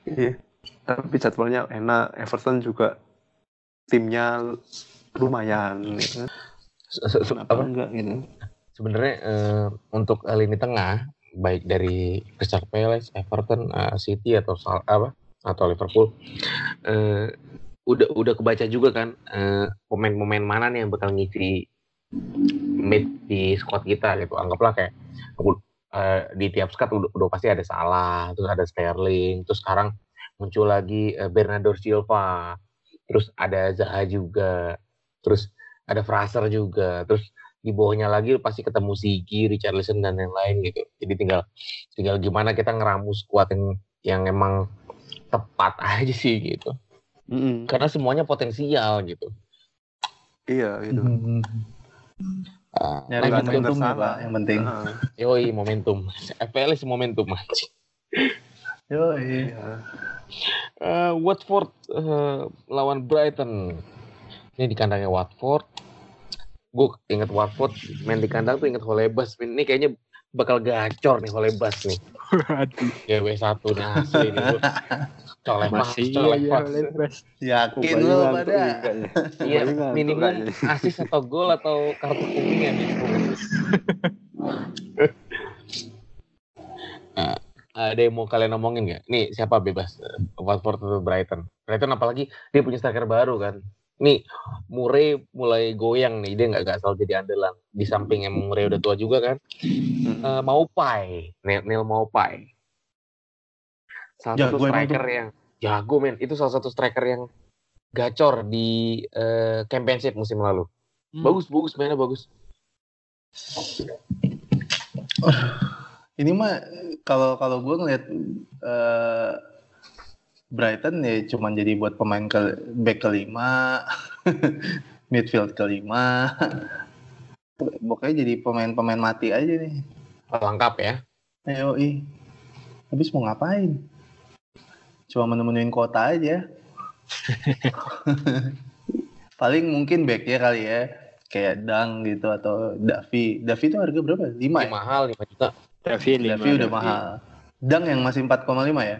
S2: Iya. Tapi jadwalnya enak, Everton juga timnya lumayan. Ya. kan.
S1: Apa
S2: enggak gitu?
S1: sebenarnya eh, untuk lini tengah baik dari Crystal Palace, Everton, eh, City atau Sal- apa atau Liverpool eh, udah udah kebaca juga kan pemain-pemain mana nih yang bakal ngisi mid di squad kita gitu anggaplah kayak eh, di tiap squad udah, udah pasti ada Salah terus ada Sterling terus sekarang muncul lagi eh, Bernardo Silva terus ada Zaha juga terus ada Fraser juga terus di bawahnya lagi pasti ketemu Sigi, Richarlison dan lain-lain gitu. Jadi tinggal tinggal gimana kita ngeramu squad yang yang emang tepat <laughs> aja sih gitu.
S2: Mm-mm.
S1: Karena semuanya potensial gitu.
S2: Iya gitu.
S1: Ah,
S3: Nyari
S2: Nggak ada yang
S3: momentum ya
S2: bersalah.
S3: pak, yang penting.
S2: Heeh. <laughs>
S1: yoi momentum. <laughs> FPL is momentum.
S3: Yo,
S2: Iya.
S1: Eh, Watford eh, lawan Brighton. Ini di kandangnya Watford. Gue inget Watford main di kandang tuh inget Holebas. Ini kayaknya bakal gacor nih Holebas nih. <laughs>
S4: Waduh.
S1: GW1 nih asli nih. Banget,
S4: Masih
S1: colek
S4: ya
S1: banget.
S4: lebas.
S3: Yakin lo pada.
S2: kayaknya.
S1: Iya, minimum
S2: kayaknya.
S1: asis atau gol atau kartu kuning ya nih. <laughs> Nah, ada yang mau kalian omongin nggak? Nih siapa bebas? Watford atau Brighton? Brighton apalagi dia punya striker baru kan. Nih Murray mulai goyang nih dia nggak nggak selalu jadi andalan. Di samping yang Murray udah tua juga kan.
S2: Mm.
S1: Eh, Maupai, Neil, Neil Maupai. Salah satu
S3: Jago emang
S1: striker yang jago men. Itu salah satu striker yang gacor di eh, championship musim lalu. Bagus, bagus mainnya bagus.
S3: Ini mah kalau kalau gue ngeliat eh, Brighton ya cuman jadi buat pemain ke back kelima, <laughs> midfield kelima. Pokoknya jadi pemain-pemain mati aja nih.
S1: Lengkap ya.
S3: Ayo. Habis mau ngapain? Cuma menemuin kota aja. <laughs> Paling mungkin backnya kali ya. Kayak Dang gitu atau Davi. Davi itu harga berapa? 5
S1: Ini
S3: ya?
S1: mahal 5 juta.
S4: Davi lima.
S3: Davi udah mahal. Dang yang masih 4,5 ya?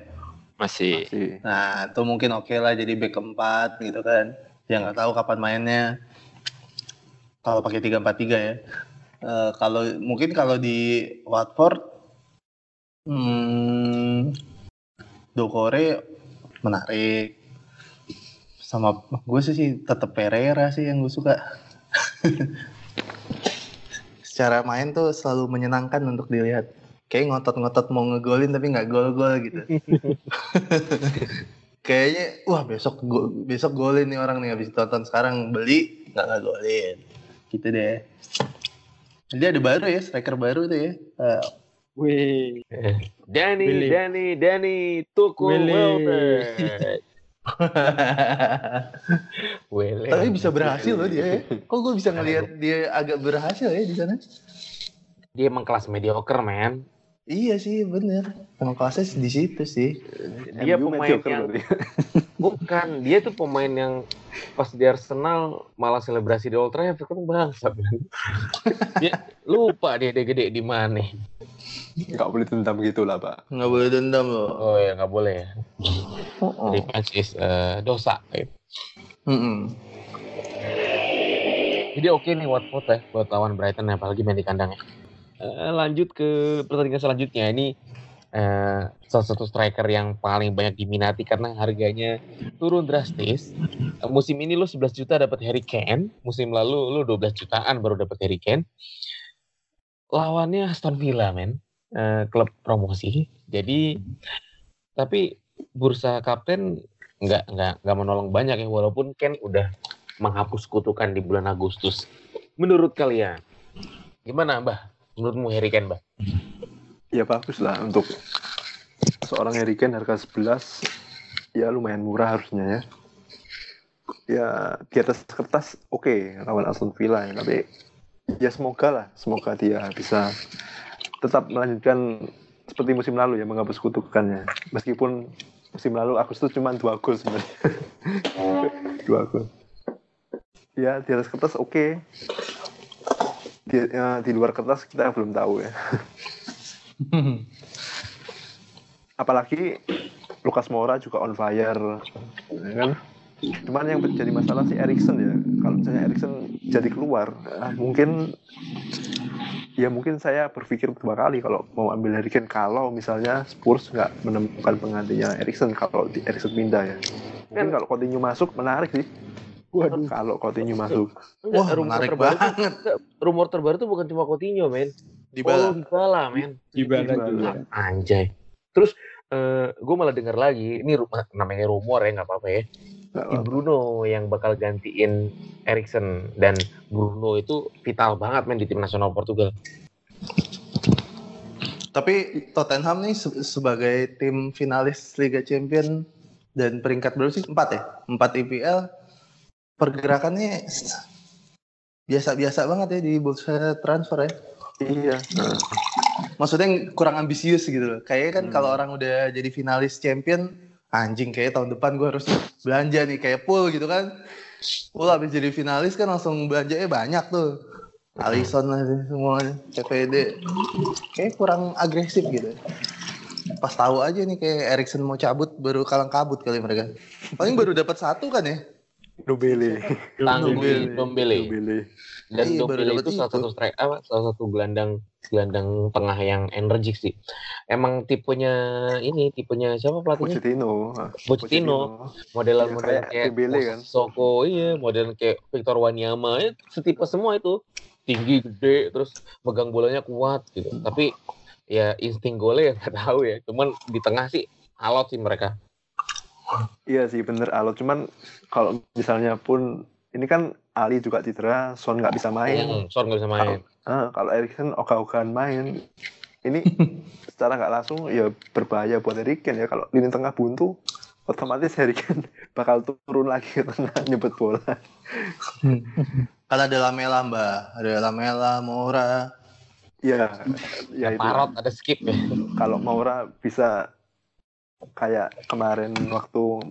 S4: Masih.
S2: Masih.
S3: Nah, itu mungkin oke lah jadi back keempat gitu kan. Ya nggak tahu kapan mainnya. Kalau pakai 343 ya. Eh, kalau mungkin kalau di Watford hmm, Dokore menarik. Sama gue sih, sih tetap Pereira sih yang gue suka. <laughs> Secara main tuh selalu menyenangkan untuk dilihat. Kayak ngotot-ngotot mau ngegolin tapi nggak gol-gol gitu. <laughs> Kayaknya wah besok go- besok golin nih orang nih habis tonton sekarang beli nggak nggak golin. Gitu deh. Jadi ada baru ya striker baru tuh ya. Eh,
S4: Wih. <laughs>
S1: Danny,
S4: Willy.
S1: Danny, Danny, Tuku. Wele. <laughs>
S3: Tapi bisa berhasil loh dia ya. Kok gue bisa ngelihat dia agak berhasil ya di sana?
S1: Dia emang kelas mediocre, man.
S3: Iya sih bener. Emang kelasnya di situ sih.
S1: Dia
S2: MU
S1: pemain
S2: mediocre
S1: yang
S2: berarti. <laughs>
S1: bukan, dia tuh pemain yang pas di Arsenal malah selebrasi di Old Trafford kan bangsa. <laughs> dia lupa dia dia gede di mana.
S2: Nggak boleh dendam gitu lah, Pak.
S3: Nggak boleh dendam loh.
S1: Oh ya nggak boleh ya.
S3: Oh.
S1: Revenge is eh, dosa. gitu.
S3: Mm-mm.
S1: Jadi oke nih Watford ya buat lawan Brighton apalagi main di kandang Eh, lanjut ke pertandingan selanjutnya ini eh, salah satu striker yang paling banyak diminati karena harganya turun drastis. Eh, musim ini lu 11 juta dapat Harry Kane, musim lalu lu 12 jutaan baru dapat Harry Kane. Lawannya Aston Villa men, Eh, klub promosi. Jadi tapi bursa kapten nggak nggak nggak menolong banyak ya walaupun Kane udah menghapus kutukan di bulan Agustus. Menurut kalian, gimana Mbah? Menurutmu Harry Kane, Mbah?
S2: Ya bagus lah untuk seorang Harry Kane harga 11 ya lumayan murah harusnya ya. Ya di atas kertas oke lawan Aston Villa ya, tapi ya semoga lah, semoga dia bisa tetap melanjutkan seperti musim lalu ya menghapus kutukannya. Meskipun musim lalu Agustus cuma dua gol sebenarnya. <laughs> dua gol. Ya di atas kertas oke. Di, ya, di luar kertas kita belum tahu ya. <laughs> apalagi Lukas Moura juga on fire. Ya kan? Cuman yang menjadi masalah si Erikson ya. Kalau misalnya Erikson jadi keluar ah, mungkin ya mungkin saya berpikir dua kali kalau mau ambil Harry Kane. Kalau misalnya Spurs nggak menemukan penggantinya Erikson kalau di Erikson pindah ya. Mungkin kalau Coutinho masuk menarik sih
S1: Waduh.
S2: kalau Coutinho masuk
S3: Wah,
S1: rumor
S3: menarik
S1: terbaru tuh-
S3: banget.
S1: rumor terbaru tuh bukan cuma Coutinho, men.
S3: Di
S1: Paulo
S3: bala.
S1: Dybala, men.
S4: Dybala
S2: Dybala.
S4: juga.
S1: Anjay. Terus eh gue malah dengar lagi, ini ru- namanya rumor ya nggak apa-apa ya.
S2: Apa-apa.
S1: Bruno yang bakal gantiin Erikson dan Bruno itu vital banget men di tim nasional Portugal.
S3: Tapi Tottenham nih se- sebagai tim finalis Liga Champion dan peringkat berapa sih? Empat ya? Empat IPL. Pergerakannya biasa-biasa banget ya di bursa transfer ya.
S2: iya nah,
S3: Maksudnya kurang ambisius gitu loh. Kayaknya kan
S2: Hmm.
S3: kalau orang udah jadi finalis champion, anjing kayak tahun depan gue harus belanja nih kayak pool gitu kan. Pool habis jadi finalis kan langsung belanjanya banyak tuh. Alisson lah sih semuanya, CPD. Kayak kurang agresif gitu. Pas tahu aja nih kayak Erikson mau cabut baru kalang kabut kali mereka. Paling baru dapat satu kan ya? Dombele.
S1: Dombele.
S2: Nobele
S1: Dan
S3: dapet
S1: itu salah
S3: itu.
S1: satu strike apa? Salah satu gelandang gelandang tengah yang energik sih. Emang tipenya ini tipenya siapa pelatihnya?
S2: Pochettino
S1: Pochettino. Modelan
S2: Iya,
S1: model
S2: kayak kan.
S1: Soko iya, model kayak Victor Wanyama ya, setipe semua itu. Tinggi, gede, terus megang bolanya kuat gitu. Tapi ya insting golnya ya <laughs> nggak tahu ya. Cuman di tengah sih alot sih mereka.
S2: Iya sih bener alot cuman kalau misalnya pun ini kan Ali juga cedera, Son nggak bisa main.
S1: Hmm, Son nggak bisa main.
S2: Kalau Erikson ogah-ogahan main, ini <laughs> secara nggak langsung ya berbahaya buat Erikson ya. Kalau lini tengah buntu, otomatis Erikson <laughs> bakal turun lagi ke tengah nyebut bola. <laughs>
S3: Kan ada Lamela mbak, ada Lamela, Moura.
S2: Ya, ya itu.
S1: Parot ada skip ya.
S2: Kalau Maura bisa kayak kemarin waktu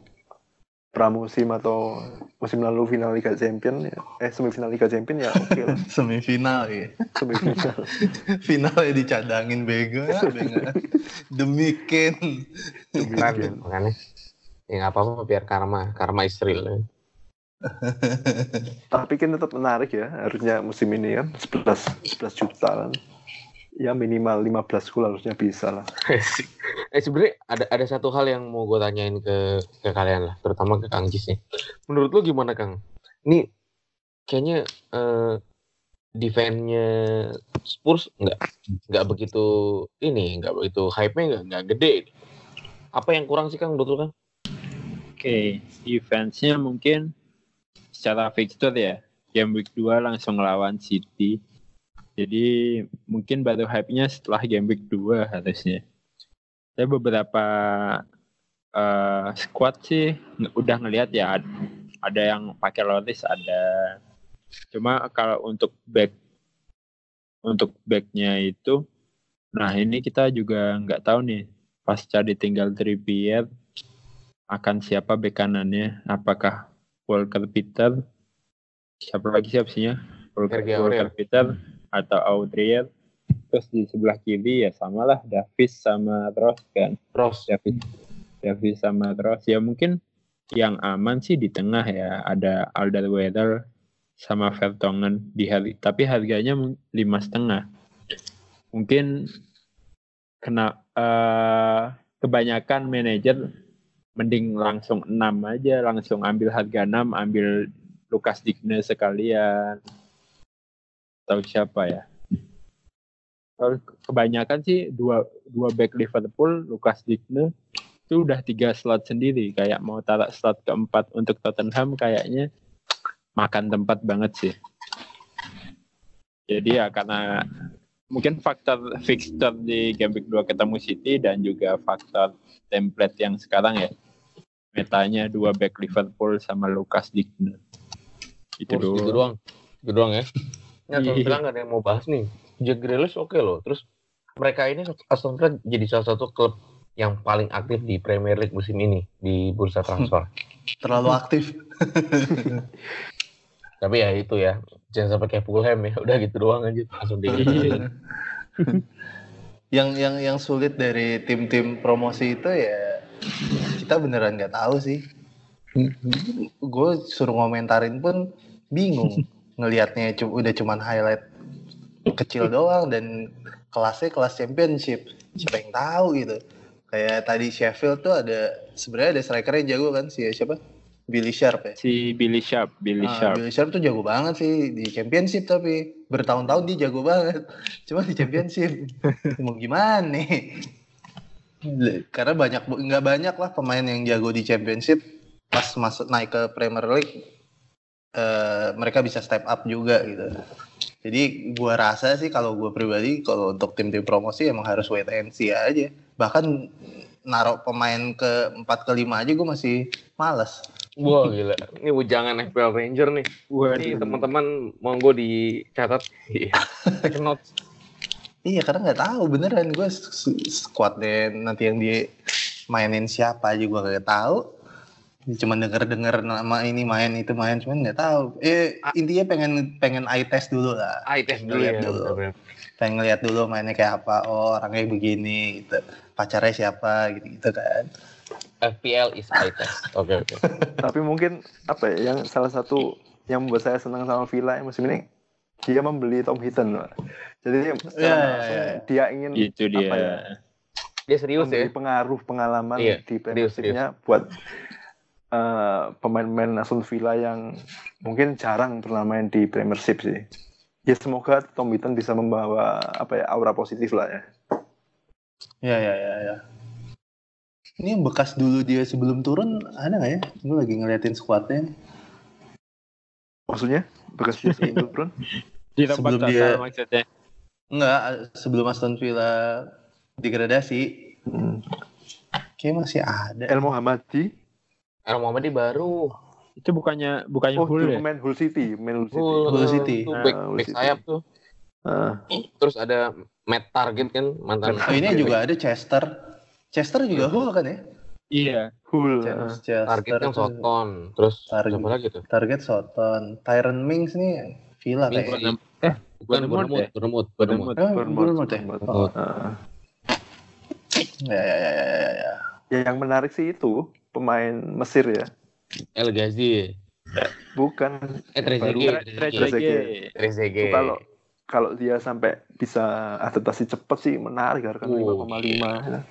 S2: pramusim atau musim lalu final Liga Champion ya, eh semifinal Liga Champion ya oke lah <laughs>
S3: Semifinal ya.
S2: semifinal. <laughs>
S3: Finalnya dicadangin bego ya, bego. <laughs> Demi Ken.
S1: Keren makanya. Ya nggak apa-apa biar karma, karma is real.
S2: Tapi kan tetap menarik ya, harusnya musim ini kan 11 11 juta kan. Ya minimal 15 gol harusnya bisa lah.
S1: eh sebenarnya ada ada satu hal yang mau gue tanyain ke ke kalian lah, terutama ke Kang Jis nih. Menurut lu gimana Kang? Ini kayaknya eh, defense-nya Spurs nggak nggak begitu ini, nggak begitu hype-nya nggak nggak gede. Apa yang kurang sih Kang menurut lu Kang?
S4: Oke, defense-nya mungkin secara fixture ya. Game week 2 langsung ngelawan City. Jadi mungkin baru hype-nya setelah game week 2 harusnya. Saya beberapa eh, squad sih udah ngelihat ya ad- ada yang pakai Loris ada. Cuma kalau untuk back untuk backnya itu Nah ini kita juga nggak tahu nih pasca ditinggal Trippier akan siapa bek kanannya? Apakah Walker Peter? Siapa lagi sih opsinya? Walker, Walker. Peter atau Audrier? Terus di sebelah kiri ya samalah Davis sama Ross kan.
S1: Terus
S4: Davis, Davis sama Ross ya mungkin yang aman sih di tengah ya. Ada Alderweireld sama Vertonghen di hari tapi harganya lima setengah. Mungkin kena eh, kebanyakan manajer mending langsung 6 aja langsung ambil harga 6 ambil Lukas Digne sekalian atau siapa ya? Kalau kebanyakan sih dua dua back Liverpool Lukas Digne itu udah tiga slot sendiri. Kayak mau taruh slot keempat untuk Tottenham kayaknya makan tempat banget sih. Jadi ya karena mungkin faktor fixture di game week 2 ketemu City dan juga faktor template yang sekarang ya. Metanya dua back Liverpool sama Lukas Digne. Itu
S1: Terus gitu
S4: doang.
S1: doang. Gitu doang ya. Aston
S4: Iya.
S1: Villa nggak ada yang mau bahas nih. Jack Grealish oke loh. Terus mereka ini Aston Villa jadi salah satu klub yang paling aktif di Premier League musim ini di bursa transfer. <laughs>
S3: Terlalu aktif. <laughs>
S1: Tapi ya itu ya, jangan sampai kayak Fulham ya. Udah gitu doang aja langsung di
S4: Iya. <laughs>
S3: yang yang yang sulit dari tim-tim promosi itu ya kita beneran nggak tahu sih. Gue suruh ngomentarin pun bingung ngelihatnya udah cuman highlight kecil doang dan kelasnya kelas championship. Siapa yang tahu gitu. Kayak tadi Sheffield tuh ada sebenarnya ada striker yang jago kan si siapa? Billy Sharp ya.
S4: si Billy Sharp Billy
S3: Ah,
S4: Sharp
S3: Billy Sharp tuh jago banget sih di championship tapi bertahun-tahun dia jago banget. <laughs> Cuma di championship mau gimana nih? Karena banyak nggak banyak lah pemain yang jago di championship pas masuk naik ke Premier League eh, mereka bisa step up juga gitu. Jadi gua rasa sih kalau gua pribadi kalau untuk tim-tim promosi emang harus wait and see aja. Bahkan naruh pemain ke 4 ke 5 aja gue masih males.
S1: Wah gila. Ini ujangan FPL Ranger nih. Ini teman-teman monggo dicatat. Iya. Take notes.
S3: Iya karena nggak tahu beneran gue squadnya nanti yang dia mainin siapa aja gue nggak tahu. Cuman denger denger nama ini main itu main cuman nggak tahu. Eh intinya pengen pengen eye test dulu lah.
S1: Eye test dulu ya.
S3: Lihat dulu.
S1: bener-bener.
S3: Pengen ngeliat dulu mainnya kayak apa. Oh orangnya begini gitu. Pacarnya siapa gitu gitu kan.
S1: FPL is eye test. <laughs> Oke oke.
S2: Tapi mungkin apa ya yang salah satu yang membuat saya senang sama Villa musim ini dia membeli Tom Hinton. Pak. Jadi
S3: ya,
S2: langsung
S3: ya.
S2: dia ingin
S4: itu dia
S2: apa ya,
S1: Dia serius ya.
S2: pengaruh pengalaman
S1: Iya,
S2: di Premiership-nya buat eh, pemain-pemain Aston Villa yang mungkin jarang pernah main di Premiership sih. Ya semoga Tom Hinton bisa membawa apa ya aura positif lah ya.
S3: Ya ya ya ya. Ini yang bekas dulu dia sebelum turun ada nggak ya? Gue lagi ngeliatin squadnya.
S2: Maksudnya bekas dia sebelum <laughs> turun.
S4: di
S3: Sebelum dia-
S4: maksudnya
S3: Enggak, sebelum Aston Villa degradasi.
S2: Hmm.
S3: Kayaknya masih ada.
S2: El Mohammadi.
S1: El Muhammadi baru.
S4: itu bukannya bukannya
S2: Oh,
S4: Hull ya
S2: pemain Hull City, pemain Hull City.
S1: Hull,
S3: Hull City.
S1: Tuh,
S2: Ah,
S1: back,
S2: Hull
S1: back
S2: City.
S1: sayap tuh.
S2: Ah,
S1: Terus ada Matt Target kan mantan.
S3: Oh, ini juga ada Chester. Chester juga Hull kan ya?
S4: iya
S2: Hull.
S3: Ch-
S2: ah.
S3: Chester.
S1: Target kan
S3: tuh.
S1: Soton. Terus
S3: Target.
S1: siapa lagi tuh?
S3: Target Soton. Tyron Mings nih Villa kayaknya.
S4: eh
S1: Bukan
S4: Bournemouth
S1: Bournemouth,
S4: ya?
S1: Bournemouth,
S4: Bournemouth.
S1: Bournemouth.
S2: Bournemouth,
S3: Bournemouth ya?
S1: Oh.
S2: Ah.
S3: Ya, ya, ya, ya, ya, ya.
S2: Ya yang menarik sih itu pemain Mesir ya.
S1: El Ghazi.
S2: Bukan
S1: Eh. Trezeguet.
S2: Kalau kalau dia sampai bisa adaptasi cepat sih menarik harga
S1: Oh,
S2: 5,5 ya.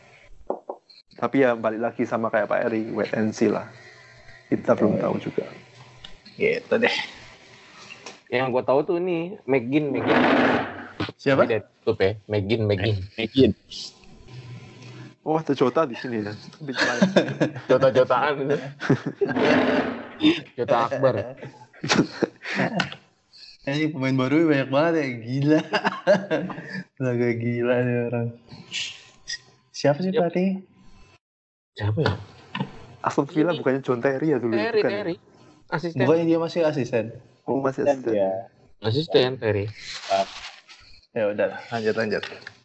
S2: Tapi ya balik lagi sama kayak Pak Eri, wait and see lah. Kita belum tahu juga.
S3: Gitu deh.
S1: Yang gue tahu tuh ini McGinn, McGinn.
S3: Siapa?
S1: Tutup ya, McGinn, McGinn.
S4: Megin
S2: Oh, ada Jota di sini ya. <laughs>
S1: Jota-jotaan itu. Jota Akbar.
S3: Ini pemain baru banyak banget ya, gila. Laga gila nih orang. Siapa sih
S1: Yep.
S3: pelatih?
S1: Siapa ya?
S2: Aston Villa bukannya John Terry ya dulu?
S1: Terry,
S2: Bukan.
S1: Terry. Asisten.
S3: Bukannya dia masih asisten?
S2: Oh, masih asisten.
S3: Ya.
S1: Asisten Terry.
S3: Ya udah, lanjut lanjut.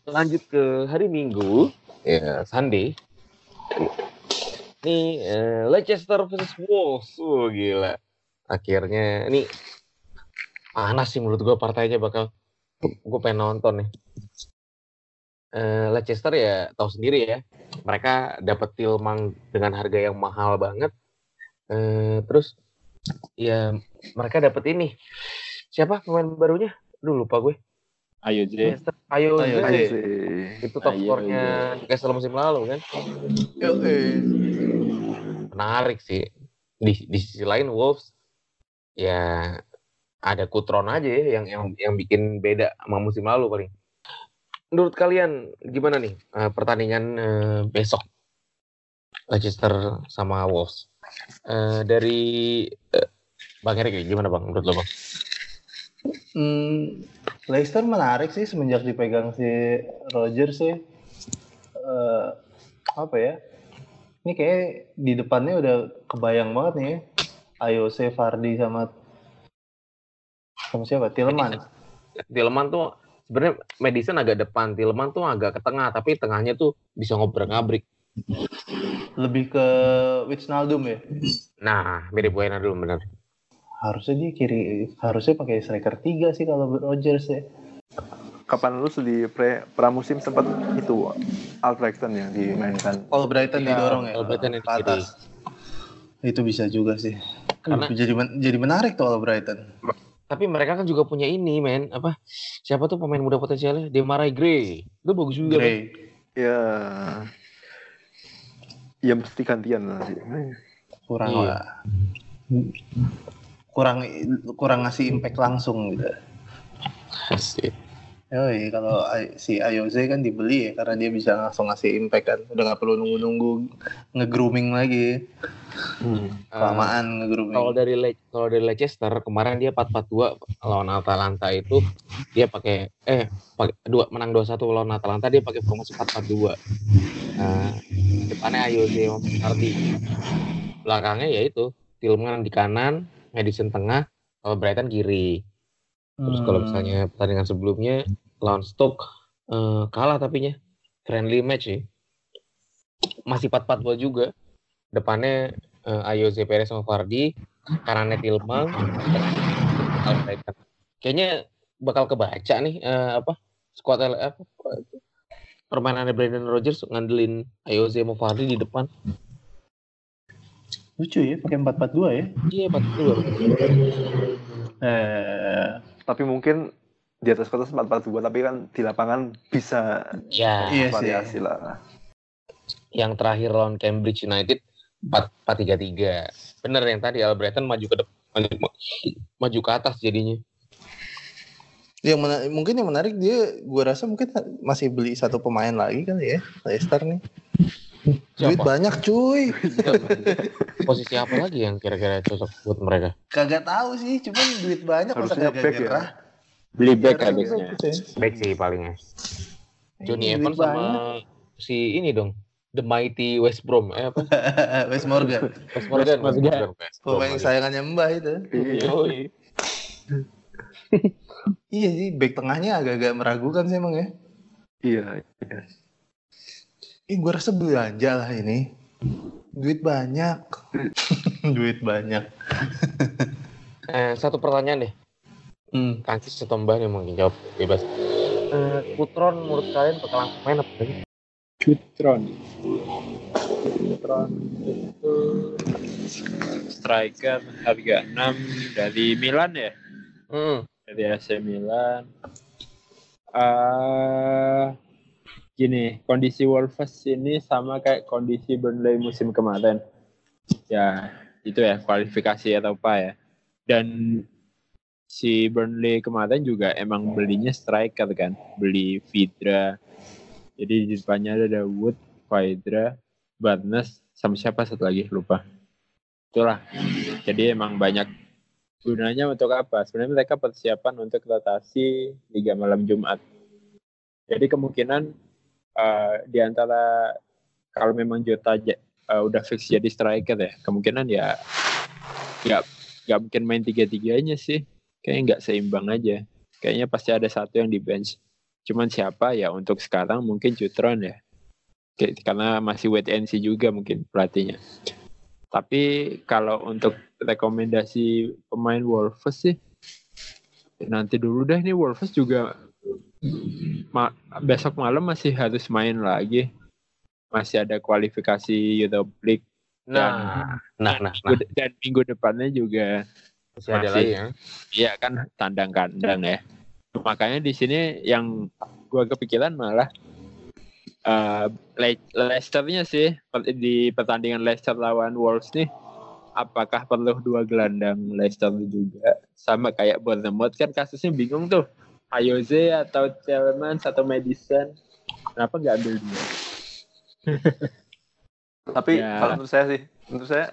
S1: lanjut ke hari Minggu, ya Sunday. Nih eh, Leicester versus Wolves, oh gila. Akhirnya ini panas sih menurut gue partainya bakal gue pengen nonton nih. Eh, Leicester ya tahu sendiri ya, mereka dapat Tilmang dengan harga yang mahal banget. Eh, terus ya mereka dapat ini siapa pemain barunya? Duh lupa gue.
S4: Ayo J.
S1: Leicester, Ayo,
S2: sih.
S1: itu top skornya Newcastle musim lalu kan.
S3: Yo, eh.
S1: menarik sih. Di, di sisi lain Wolves ya ada Kutron aja ya yang yang yang bikin beda sama musim lalu paling. Menurut kalian gimana nih eh, pertandingan eh, besok Leicester sama Wolves? Eh, dari eh, Bang Erik gimana Bang menurut lo Bang?
S3: Hmm, Leicester menarik sih semenjak dipegang si Roger sih. Eh, apa ya? Ini kayak di depannya udah kebayang banget nih. ya. AOC, Fardi sama sama siapa? Tillman.
S1: Tillman tuh sebenarnya Madison agak depan, Tillman tuh agak ke tengah, tapi tengahnya tuh bisa ngobrak-ngabrik.
S3: Lebih ke Wijnaldum ya.
S1: Nah, mirip Buena dulu bener.
S3: Harusnya dia kiri, harusnya pakai striker 3 sih kalau Rogers ya.
S2: Kapan lu di pre pramusim sempat itu Albrechten yang dimainkan.
S3: Kalau Brighton
S1: Iya,
S3: didorong ya.
S1: kalau Brighton yang di
S3: ke atas. Itu bisa juga sih.
S1: Karena-
S3: jadi men- jadi menarik tuh kalau Brighton.
S1: Tapi mereka kan juga punya ini, men. Apa? Siapa tuh pemain muda potensialnya? Demarai Gray. Itu bagus juga.
S3: Gray.
S2: Ya. Ya mesti gantian lah sih.
S3: kurang
S1: Iya.
S3: lah kurang kurang ngasih impact langsung gitu
S1: Asik.
S3: Yoi, kalau si Ayoze kan dibeli ya karena dia bisa langsung ngasih impact kan udah nggak perlu nunggu-nunggu nge-grooming lagi
S2: Hmm.
S3: kelamaan
S1: Eh,
S3: nge-grooming
S1: kalau dari Le- kalau dari Leicester kemarin dia 4-4-2 lawan Atalanta itu dia pakai eh pakai dua menang 2-1 lawan Atalanta dia pakai formasi 4-4-2. Nah, depannya Ayoze sama Ardi. Belakangnya ya itu Tillman di kanan, Madison tengah, kalau Brighton kiri. Terus kalau
S3: Hmm.
S1: misalnya pertandingan sebelumnya lawan Stoke eh, kalah tapinya friendly match sih. Masih 4-4-2 juga. Depannya eh, Ayoze Perez sama Fardi, kanannya Tilman. Kayaknya bakal kebaca nih eh, apa squad apa permainannya Brandon Rodgers ngandelin Ayoze sama Fardi di depan.
S3: Lucu ya pakai 442 ya
S1: Iya, 4-2.
S3: eh
S2: Tapi mungkin di atas kertas 442 tapi kan di lapangan bisa
S1: Ya,
S3: Iya sih.
S2: variasi lah.
S1: yang terakhir lawan Cambridge United 4-3-3. Bener yang tadi Albrighton maju ke depan, maju, maju ke atas jadinya.
S3: yang mena- mungkin yang menarik dia gua rasa mungkin masih beli satu pemain lagi kali ya Leicester nih duit
S1: Siapa?
S3: banyak cuy <laughs>
S1: Posisi apa lagi yang kira-kira cocok buat mereka?
S3: kagak tahu sih cuman duit banyak
S2: Harusnya
S3: kagak
S2: back ya.
S4: Beli back habisnya.
S3: back
S1: sih palingnya. Johnny
S3: Iya,
S1: Evans
S3: duit
S1: sama
S3: banyak.
S1: si ini dong. The Mighty West Brom. Eh apa? <laughs>
S3: Wes Morgan
S1: West Morgan.
S4: West Morgan.
S1: West Brom
S3: pemain sayangannya Mbah itu
S2: Iya.
S3: Iya sih back tengahnya agak-agak meragukan sih emang ya
S2: Iya. iya.
S3: Ih, gue rasa belanja lah ini. Duit banyak. <laughs> Duit banyak.
S1: Eh, satu pertanyaan deh.
S3: Hmm.
S1: Kancis atau Mbah nih mungkin jawab bebas. Eh, Kutron menurut kalian bakal langsung main apa enggak?
S4: Cutron. Cutron itu striker harga 6 dari Milan ya?
S1: Hmm.
S4: Dari AC Milan. eh gini, kondisi Wolves ini sama kayak kondisi Burnley musim kemarin. Ya, itu ya kualifikasi atau apa ya. Dan si Burnley kemarin juga emang belinya striker kan, beli Vidra. Jadi di depannya ada Wood, Vidra, Barnes, sama siapa satu lagi lupa. Itulah. Jadi emang banyak gunanya untuk apa? Sebenarnya mereka persiapan untuk rotasi Liga Malam Jumat. Jadi kemungkinan eh, di antara kalau memang Jota eh, udah fix jadi striker ya, kemungkinan ya nggak nggak mungkin main tiga tiganya sih. Kayaknya nggak seimbang aja. Kayaknya pasti ada satu yang di bench. Cuman siapa ya untuk sekarang mungkin Cutron ya. Karena masih wait and see juga mungkin pelatihnya. Tapi kalau untuk rekomendasi pemain Wolves sih nanti dulu deh nih Wolves juga ma- besok malam masih harus main lagi. Masih ada kualifikasi Europe League
S1: Nah, nah, nah, nah.
S4: Dan minggu depannya juga
S1: Masih ada
S4: masih.
S1: lagi ya.
S4: Iya kan tandang kandang ya. Makanya di sini yang gua kepikiran malah eh Le- Leicester-nya sih di pertandingan Leicester lawan Wolves nih apakah perlu dua gelandang Leicester juga sama kayak Bournemouth kan kasusnya bingung tuh Ayoze atau Tielemans atau Madison kenapa nggak ambil dia <laughs>
S2: Tapi
S4: Ya.
S2: kalau menurut saya sih, menurut saya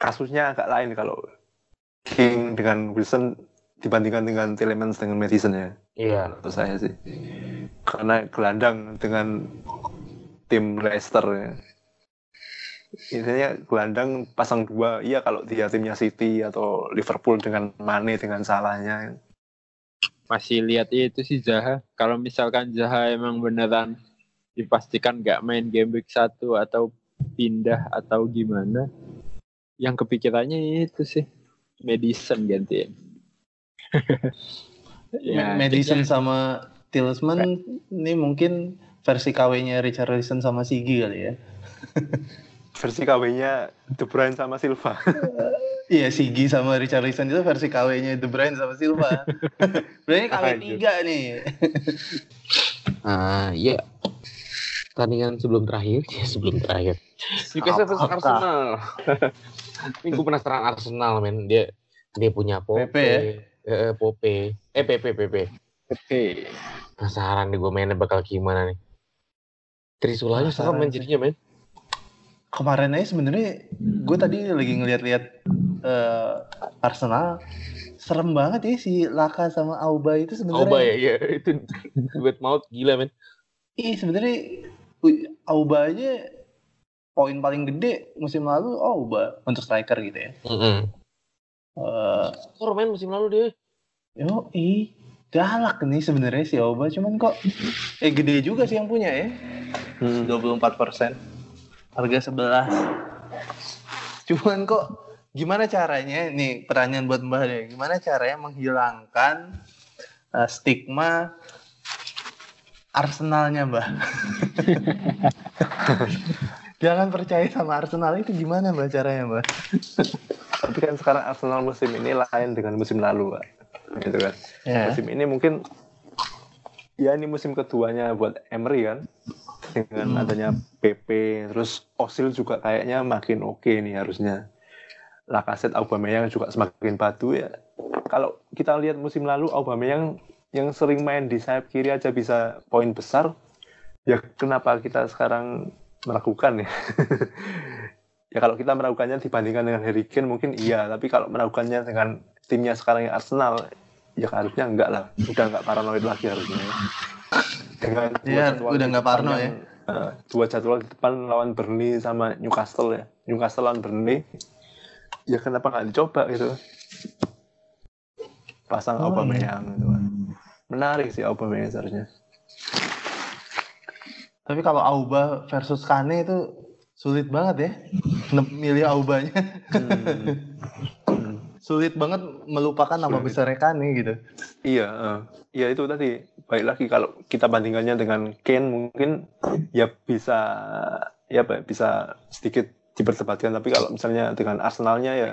S2: kasusnya agak lain kalau King dengan Wilson dibandingkan dengan Tillemans dengan Madison ya.
S1: Iya.
S2: Menurut saya sih. Karena gelandang dengan tim Leicester ya. Intinya gelandang pasang dua, iya kalau dia timnya City atau Liverpool dengan Mane dengan salahnya.
S4: Masih lihat itu sih Zaha. Kalau misalkan Zaha emang beneran dipastikan nggak main game week 1 atau pindah atau gimana yang kepikirannya itu sih Madison gantiin. <laughs>
S3: Ma- Madison sama Tillsman ini mungkin versi KW-nya Richarlison sama Sigi kali ya. <laughs>
S2: Versi KW-nya De Bruyne sama Silva. <laughs>
S3: Iya, Sigi sama Richarlison itu versi KW-nya De Bruyne sama Silva. Berarti KW. 3 nih. <laughs>
S1: Ah, iya. Pertandingan sebelum terakhir, ya <laughs> sebelum terakhir. Newcastle versus? Arsenal. Ini gue penasaran Arsenal, men. Dia dia punya Pope,
S3: Pepe ya?
S1: eh, Pope, eh Pepe, Pepe.
S4: oke
S1: Penasaran nih gue mainnya bakal gimana nih. Trisulanya men
S3: sih.
S1: jadinya men.
S3: Kemarin aja sebenarnya gue tadi lagi ngeliat-liat eh, Arsenal serem banget ya si Laka sama Auba itu sebenarnya.
S1: Auba ya, iya itu duet maut gila men.
S3: Iya sebenarnya Auba aja poin paling gede musim lalu Auba untuk striker gitu ya.
S1: Mm
S3: Eh,
S1: Skor men musim lalu dia.
S3: yo ih galak nih sebenarnya si Auba cuman kok eh gede juga sih yang punya ya.
S2: Hmm.
S3: 24 persen harga 11 cuman kok gimana caranya? Nih pertanyaan buat mbak deh. Gimana caranya menghilangkan eh, stigma Arsenalnya mbak? <laughs> Jangan percaya sama Arsenal. Itu gimana mbak caranya mbak?
S2: Tapi kan sekarang Arsenal musim ini lain dengan musim lalu, Pak. Gitu kan.
S3: ya.
S2: Musim ini mungkin ya ini musim keduanya buat Emery kan. Dengan
S3: Hmm.
S2: adanya PP, terus Osil juga kayaknya makin oke nih harusnya. Lacazette Aubameyang juga semakin batu ya. Kalau kita lihat musim lalu Aubameyang yang sering main di sayap kiri aja bisa poin besar, ya kenapa kita sekarang meragukan ya? <laughs> ya kalau kita meragukannya dibandingkan dengan Harry Kane mungkin iya, tapi kalau meragukannya dengan timnya sekarang yang Arsenal, ya harusnya enggak lah, udah enggak paranoid lagi harusnya. Dengan dua
S3: Iya,
S2: jadwal
S3: udah nggak parno
S2: yang, eh, dua jadwal di depan lawan Burnley sama Newcastle ya, Newcastle lawan Burnley, ya kenapa nggak dicoba gitu? Pasang
S3: Oh,
S2: Aubameyang gitu kan. Menarik sih Aubameyang seharusnya.
S3: tapi kalau Auba versus Kane itu sulit banget ya <laughs> milih Aubanya
S2: Hmm.
S3: Sulit banget melupakan nama
S2: Sulit.
S3: besarnya Kane gitu
S2: Iya, eh. iya itu tadi. Baik lagi kalau kita bandingkannya dengan Kane mungkin ya bisa ya apa ya, bisa sedikit diperdebatkan tapi kalau misalnya dengan Arsenalnya ya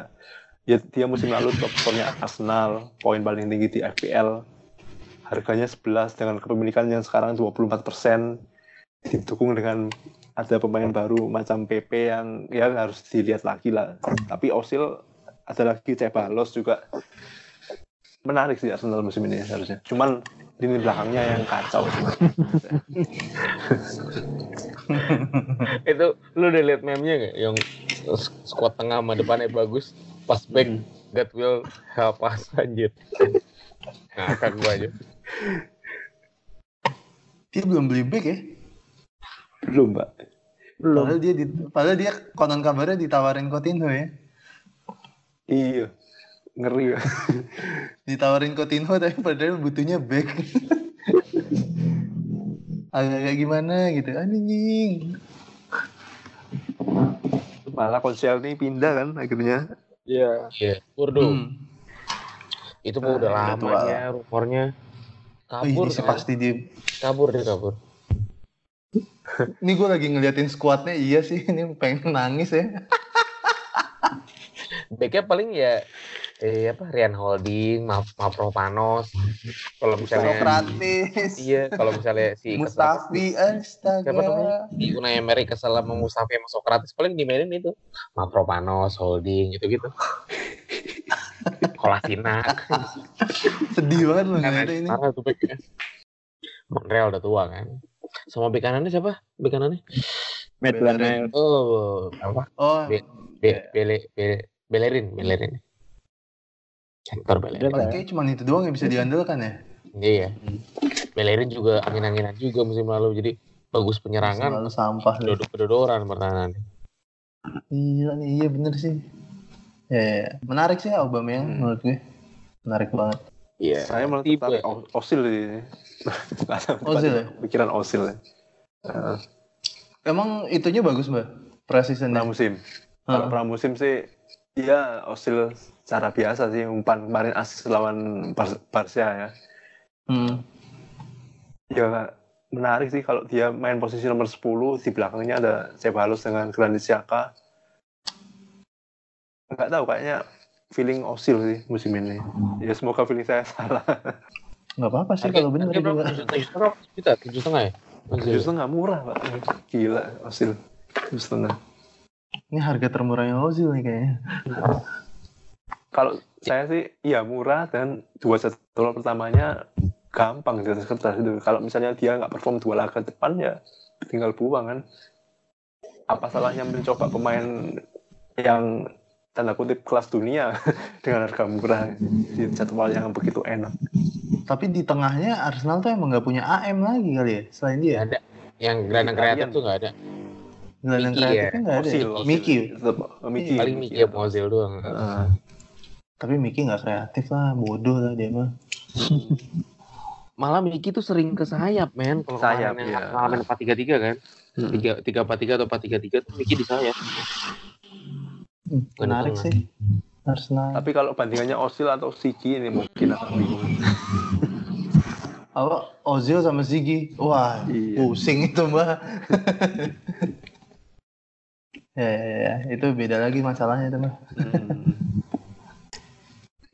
S2: ya dia musim lalu top skornya Arsenal, poin paling tinggi di FPL. Harganya 11 dengan kepemilikan yang sekarang 24%. Didukung dengan ada pemain baru macam PP yang ya harus dilihat lagi lah. Tapi Osil ada lagi Cebalos juga menarik sih Arsenal musim ini harusnya. Cuman lini belakangnya yang kacau sih. <laughs>
S1: Itu lu udah liat meme-nya gak? Yang squad tengah sama depannya bagus, pas back God will help us anjir. Ngakak gua aja.
S3: dia belum beli back ya
S2: Belum, Mbak.
S3: padahal dia di, padahal dia konon kabarnya ditawarin Coutinho ya
S2: Iya. Ngeri ya. <laughs>
S3: ditawarin Coutinho tapi padahal butuhnya back <laughs> agak gimana gitu anjing
S2: Malah konsel ini pindah kan akhirnya.
S4: Iya.
S1: Iya, Kurdo.
S3: Hmm.
S1: Itu mah udah
S3: Ah,
S1: lama ya rumornya.
S3: Oh, ini
S1: Kabur,
S3: sih
S1: kan?
S3: pasti di
S1: kabur dia kabur.
S3: ini gue lagi ngeliatin squadnya iya sih ini pengen nangis ya <laughs>
S1: Backnya paling ya eh apa Rian Holding, Ma Mapropanos. Kalau misalnya
S3: Sokrates
S1: iya, kalau misalnya si
S3: Mustafi
S1: siapa namanya?
S3: astaga
S1: di Unai Emery kesel sama Mustafi sama Sokrates paling dimainin itu Mapropanos, Holding gitu-gitu. Kolasinac.
S3: sedih banget loh ini
S1: Parah tuh backnya. Montreal udah tua kan. Sama bek kanannya siapa? Bek kanannya?
S4: Matt.
S1: Oh, apa?
S3: oh
S1: Be- Be Bele Bele Belerin, Belerin. Sektor
S4: lah.
S3: Kayaknya cuma itu doang yang bisa diandalkan ya
S1: Iya. Belerin juga angin-anginan juga musim lalu jadi bagus penyerangan,
S3: Selalu sampah
S1: dodok kedodoran pertahanan.
S3: Iya nih, iya bener sih. Ya, ya, ya. menarik sih Aubameyang
S2: Hmm.
S3: menurut gue. Menarik banget.
S1: Iya.
S2: Saya malah
S1: Tipe.
S2: tertarik Osil <laughs> tahu,
S3: Ozil ya?
S2: Pikiran Osil ya. Heeh.
S3: Emang itunya bagus mbak? Precision
S2: pramusim. Kalau pramusim sih dia Osil secara biasa sih umpan kemarin asis lawan Bar- Barca ya.
S3: Hmm.
S2: Ya menarik sih kalau dia main posisi nomor 10 di belakangnya ada Ceballos dengan Granit Xhaka. Enggak tahu kayaknya feeling Osil sih musim ini. Ya semoga feeling saya salah.
S3: Nggak apa-apa sih kalau bener
S1: harga berapa?
S3: juga.
S1: Tujuh setengah juta, tujuh setengah ya? Ozil.
S2: Justru nggak murah pak. Gila Osil. Tujuh setengah.
S3: Ini harga termurahnya Ozil nih kayaknya.
S2: Kalau saya sih iya murah dan dua satu gol pertamanya gampang di atas kertas itu. Kalau misalnya dia nggak perform dua laga depan ya tinggal buang kan. Apa salahnya mencoba pemain yang tanda kutip kelas dunia <laughs> dengan harga murah di jadwal yang begitu enak.
S3: Tapi di tengahnya Arsenal tuh emang nggak punya AM lagi kali ya selain dia.
S1: Ada. Yang gelandang
S2: Italian.
S1: kreatif tuh nggak ada.
S3: Gelandang
S1: Miki
S3: kreatifnya nggak ada.
S2: Osil, Osil.
S3: Miki.
S2: Tetap, oh, Miki.
S1: Paling Miki ya Ozil doang.
S2: Heeh.
S3: Tapi Miki nggak kreatif lah, bodoh lah dia mah. <laughs>
S1: Malah Miki tuh sering ke sayap, men. Kalau
S2: Sayap,
S1: yang
S2: iya.
S1: pengalaman 4-3-3 kan. Tiga tiga empat tiga atau empat tiga tiga tuh Miki di sayap.
S3: Hmm, menarik sih. Arsenal.
S2: Tapi kalau bandingannya Osil atau Siki ini mungkin akan bingung.
S3: Apa Ozil sama Ziggy? Wah,
S2: Iya.
S3: pusing itu mbak. <laughs> ya, ya, ya, itu beda lagi masalahnya itu mbak.
S2: Hmm.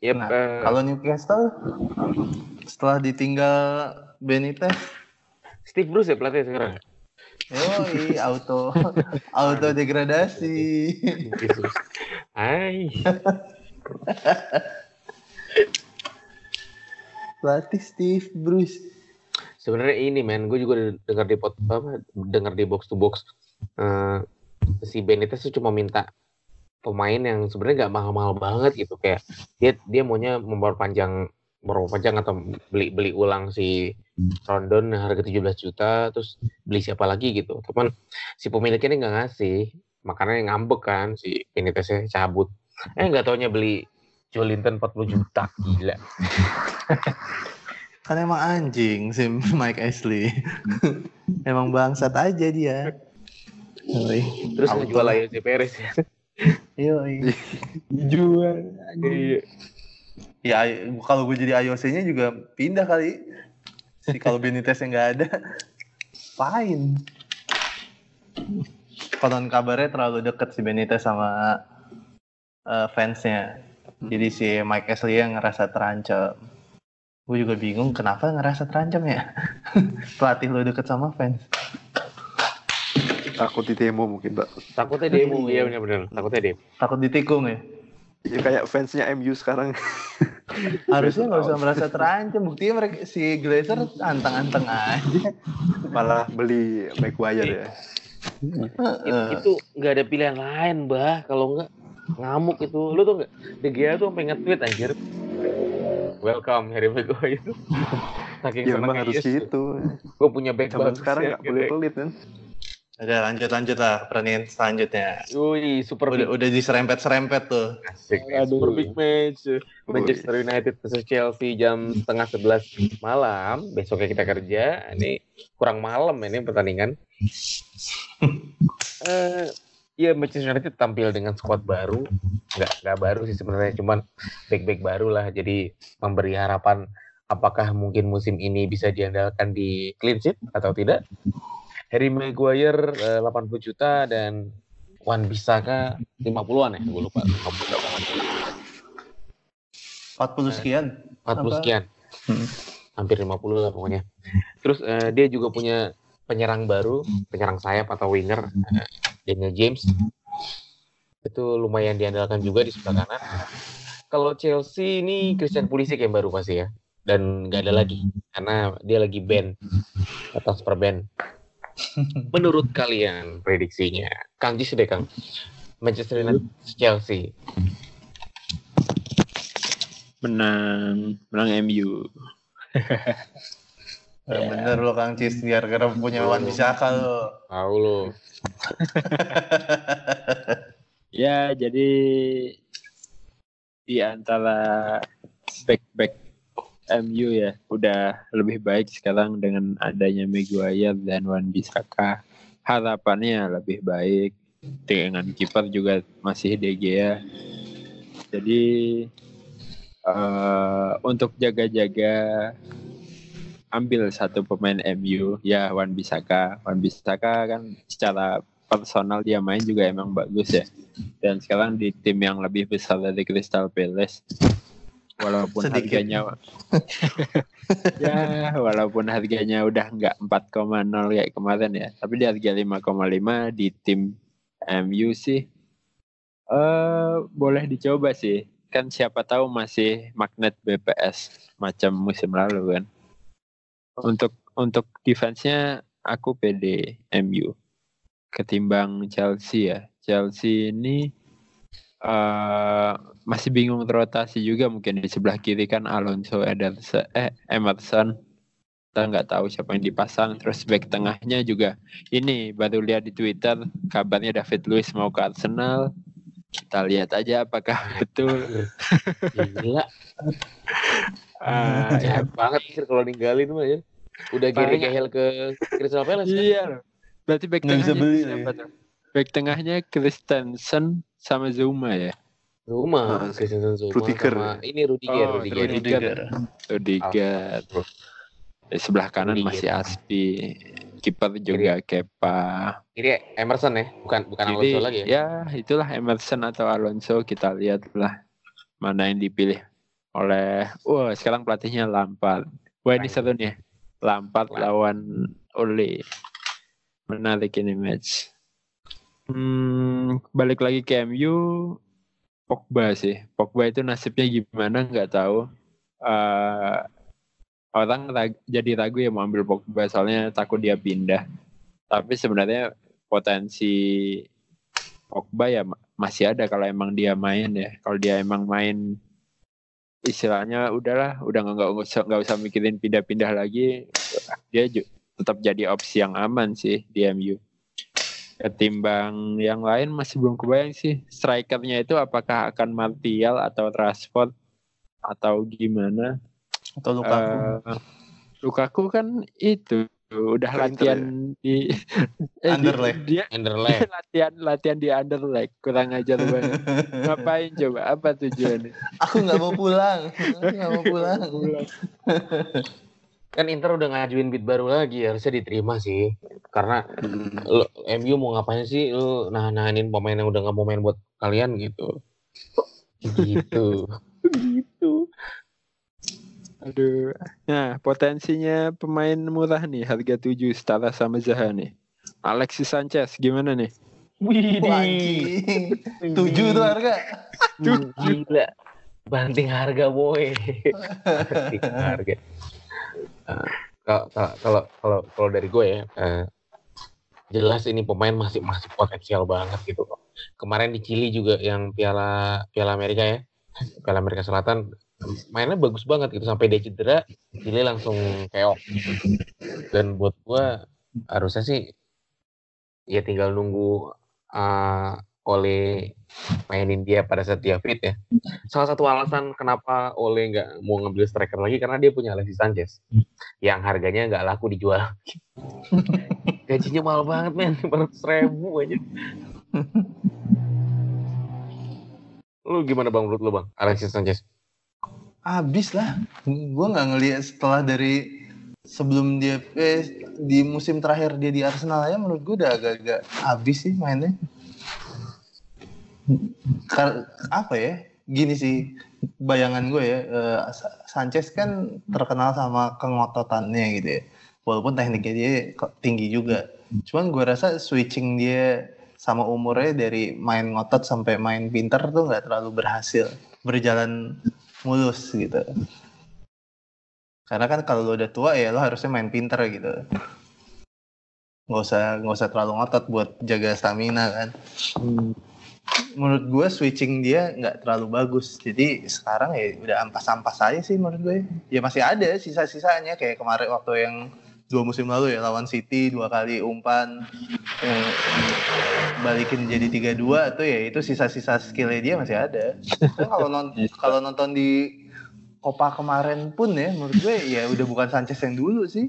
S1: Yep,
S3: Nah,
S1: eh,
S3: Kalau Newcastle setelah ditinggal Benitez,
S1: Steve Bruce ya pelatih sekarang.
S3: yoi auto <laughs> auto degradasi.
S1: Hai.
S3: Pelatih Steve Bruce.
S1: Sebenarnya ini men, gue juga dengar di pot, apa, dengar di box to box. Eh, si Benitez tuh cuma minta pemain yang sebenarnya nggak mahal-mahal banget gitu kayak dia dia maunya memperpanjang memperpanjang atau beli beli ulang si Rondon harga 17 juta terus beli siapa lagi gitu. Cuman si pemiliknya ini nggak ngasih, makanya ngambek kan si Beniteznya cabut. Eh nggak taunya beli Jolinton 40 juta, gila.
S3: Kan emang anjing si Mike Ashley. <laughs> emang bangsat aja dia. Yoi.
S1: Terus
S3: Auto.
S1: ngejual aja si Perez ya. <laughs>
S3: Yoi.
S4: Jual.
S1: Iya.
S3: Ya kalau gue jadi IOC-nya juga pindah kali. Si kalau Benitez yang nggak ada, fine. Konon kabarnya terlalu deket si Benitez sama eh, fansnya. Jadi si Mike Ashley yang ngerasa terancam. Gue juga bingung kenapa ngerasa terancam ya. <laughs> Pelatih lo deket sama fans.
S2: Takut di demo mungkin, Mbak.
S1: Takutnya demo, iya benar-benar. Takutnya demo.
S3: Takut ditikung ya.
S2: Ya kayak fansnya MU sekarang. <laughs>
S3: Harusnya nggak usah merasa terancam. Buktinya mereka si Glazer anteng-anteng aja.
S2: Malah beli Maguire ya.
S1: Itu nggak ada pilihan lain, bah. Kalau nggak ngamuk itu, lu tuh nggak? De Gea tuh pengen tweet anjir. Welcome Harry Maguire. <laughs> Saking
S2: Ya harus gitu.
S1: Gue punya back
S2: Zaman sekarang
S1: ya,
S2: nggak
S1: gitu.
S2: boleh pelit kan.
S3: Udah lanjut lanjut lah pertandingan selanjutnya.
S1: Wih, super
S3: Udah
S1: big
S3: udah diserempet-serempet tuh.
S1: Asik,
S4: Aduh.
S1: super big match. Manchester United versus Chelsea jam setengah sebelas malam. Besoknya kita kerja. Ini kurang malam ini pertandingan. <laughs> Eh, ya Manchester United tampil dengan squad baru. Nggak nggak baru sih sebenarnya, cuman back-back baru lah. Jadi memberi harapan apakah mungkin musim ini bisa diandalkan di clean sheet atau tidak. Harry Maguire eh, 80 juta dan Wan Bisaka 50-an ya, gue lupa. 50
S3: 40 sekian.
S1: 40
S3: Apa?
S1: sekian.
S3: Hmm.
S1: Hampir 50 lah pokoknya. Terus eh, dia juga punya penyerang baru, penyerang sayap atau winger, eh, Daniel James. Itu lumayan diandalkan juga di sebelah kanan. Kalau Chelsea ini Christian Pulisic yang baru pasti ya. Dan nggak ada lagi karena dia lagi ban transfer ban. <laughs> Menurut kalian prediksinya, Kang Jis deh Kang. Manchester United Chelsea.
S4: Menang, menang MU. <laughs>
S3: Ya, bener lo Kang Cis biar karena punya Wan Bisaka lo.
S1: Tahu lo. <laughs>
S4: Ya, jadi di antara back-back MU ya udah lebih baik sekarang dengan adanya Maguire dan Wan Bisaka. Harapannya lebih baik dengan kiper juga masih De Gea. Jadi eh, untuk jaga-jaga ambil satu pemain MU ya Wan Bisaka. Wan Bisaka kan secara personal dia main juga emang bagus ya. Dan sekarang di tim yang lebih besar dari Crystal Palace walaupun
S3: Sedikit.
S4: harganya <laughs> ya walaupun harganya udah nggak 4,0 kayak kemarin ya tapi di harga 5,5 di tim MU sih eh boleh dicoba sih. Kan siapa tahu masih magnet BPS macam musim lalu kan. Untuk untuk defense-nya aku PD MU ketimbang Chelsea ya. Chelsea ini eh masih bingung rotasi juga mungkin di sebelah kiri kan Alonso Ederson eh Emerson kita nggak tahu siapa yang dipasang terus back tengahnya juga ini baru lihat di Twitter kabarnya David Luiz mau ke Arsenal kita lihat aja apakah <laughs> betul
S1: Gila. <laughs>
S4: Ah, ya,
S1: banget sih kalau ninggalin mah ya. Udah Gary Cahill ke Crystal Palace kan?
S4: iya berarti back
S3: Nggak bisa
S4: tengahnya
S3: beli
S4: siapa tuh? back tengahnya Christensen sama Zuma ya
S1: Rumah
S2: Ah,
S1: Christensen Zuma
S2: Rudiger.
S1: sama ini Rudiger,
S4: Oh,
S1: Rudiger.
S4: Rudiger.
S3: Rudiger.
S4: Rudiger di sebelah kanan
S1: Rudiger.
S4: masih Aspi kiper juga Kepa
S1: Ini Emerson ya, bukan bukan
S4: Jadi
S1: Alonso lagi ya.
S4: ya itulah Emerson atau Alonso kita lihatlah mana yang dipilih oleh wah sekarang pelatihnya Lampard. Wah ini seru nih. Lampard
S1: Lampard.
S4: lawan Ole. Menarik ini match. Hmm, balik lagi ke MU Pogba sih. Pogba itu nasibnya gimana nggak tahu. Eh, orang rag- jadi ragu ya mau ambil Pogba soalnya takut dia pindah. Tapi sebenarnya potensi Pogba ya ma- masih ada kalau emang dia main ya. Kalau dia emang main istilahnya udahlah, udah nggak usah nggak usah mikirin pindah-pindah lagi. Dia tetap jadi opsi yang aman sih di MU. Ketimbang yang lain masih belum kebayang sih. Strikernya itu apakah akan Martial atau Rashford atau gimana?
S3: Atau Lukaku.
S4: Eh, Lukaku kan itu udah
S2: Ke Inter
S4: latihan di <laughs> eh, di-
S3: Underleg.
S4: dia
S1: Anderlecht. <laughs>
S4: latihan latihan di underleg kurang ajar banget <laughs> ngapain coba apa tujuannya
S3: Aku nggak mau pulang. Aku nggak mau pulang.
S1: Kan Inter udah ngajuin bid baru lagi, harusnya diterima sih. Karena lu, MU mau ngapain sih lu nahan-nahanin pemain yang udah nggak mau main buat kalian gitu. Gitu. gitu.
S4: aduh nah potensinya pemain murah nih harga 7 setara sama Zaha nih Alexis Sanchez gimana nih
S1: Wih.
S3: Tujuh tuh harga.
S1: Gila. Banting harga boy. Banting harga. Eh, Kalau kalau kalau dari gue ya, eh, jelas ini pemain masih masih potensial banget gitu. Kemarin di Chili juga yang Piala Piala Amerika ya, Piala Amerika Selatan mainnya bagus banget gitu sampai dia cedera, Chili langsung keok. Dan buat gue harusnya sih ya tinggal nunggu uh, oleh mainin dia pada saat dia fit ya. Salah satu alasan kenapa Ole nggak mau ngambil striker lagi karena dia punya Alexis Sanchez yang harganya nggak laku dijual. <laughs> Gajinya mahal banget men, 500 ribu aja. lu gimana bang menurut lu bang, Alexis Sanchez?
S3: Abis lah. Gue nggak ngelihat setelah dari sebelum dia eh, di musim terakhir dia di Arsenal ya menurut gue udah agak-agak habis sih mainnya. Apa ya? Gini sih bayangan gue ya, uh, Sanchez kan terkenal sama kengototannya gitu ya. Walaupun tekniknya dia tinggi juga. Cuman gue rasa switching dia sama umurnya dari main ngotot sampai main pinter tuh nggak terlalu berhasil berjalan mulus gitu. Karena kan kalau lo udah tua ya lo harusnya main pinter gitu. Nggak usah nggak usah terlalu ngotot buat jaga stamina kan. Hmm menurut gue switching dia nggak terlalu bagus. Jadi sekarang ya udah ampas-ampas aja sih menurut gue ya. Masih ada sisa-sisanya kayak kemarin waktu yang dua musim lalu ya lawan City dua kali umpan eh, balikin jadi tiga dua tuh ya itu sisa-sisa skillnya dia masih ada. Kalau nonton <laughs> kalau nonton di Copa kemarin pun ya menurut gue ya udah bukan Sanchez yang dulu sih.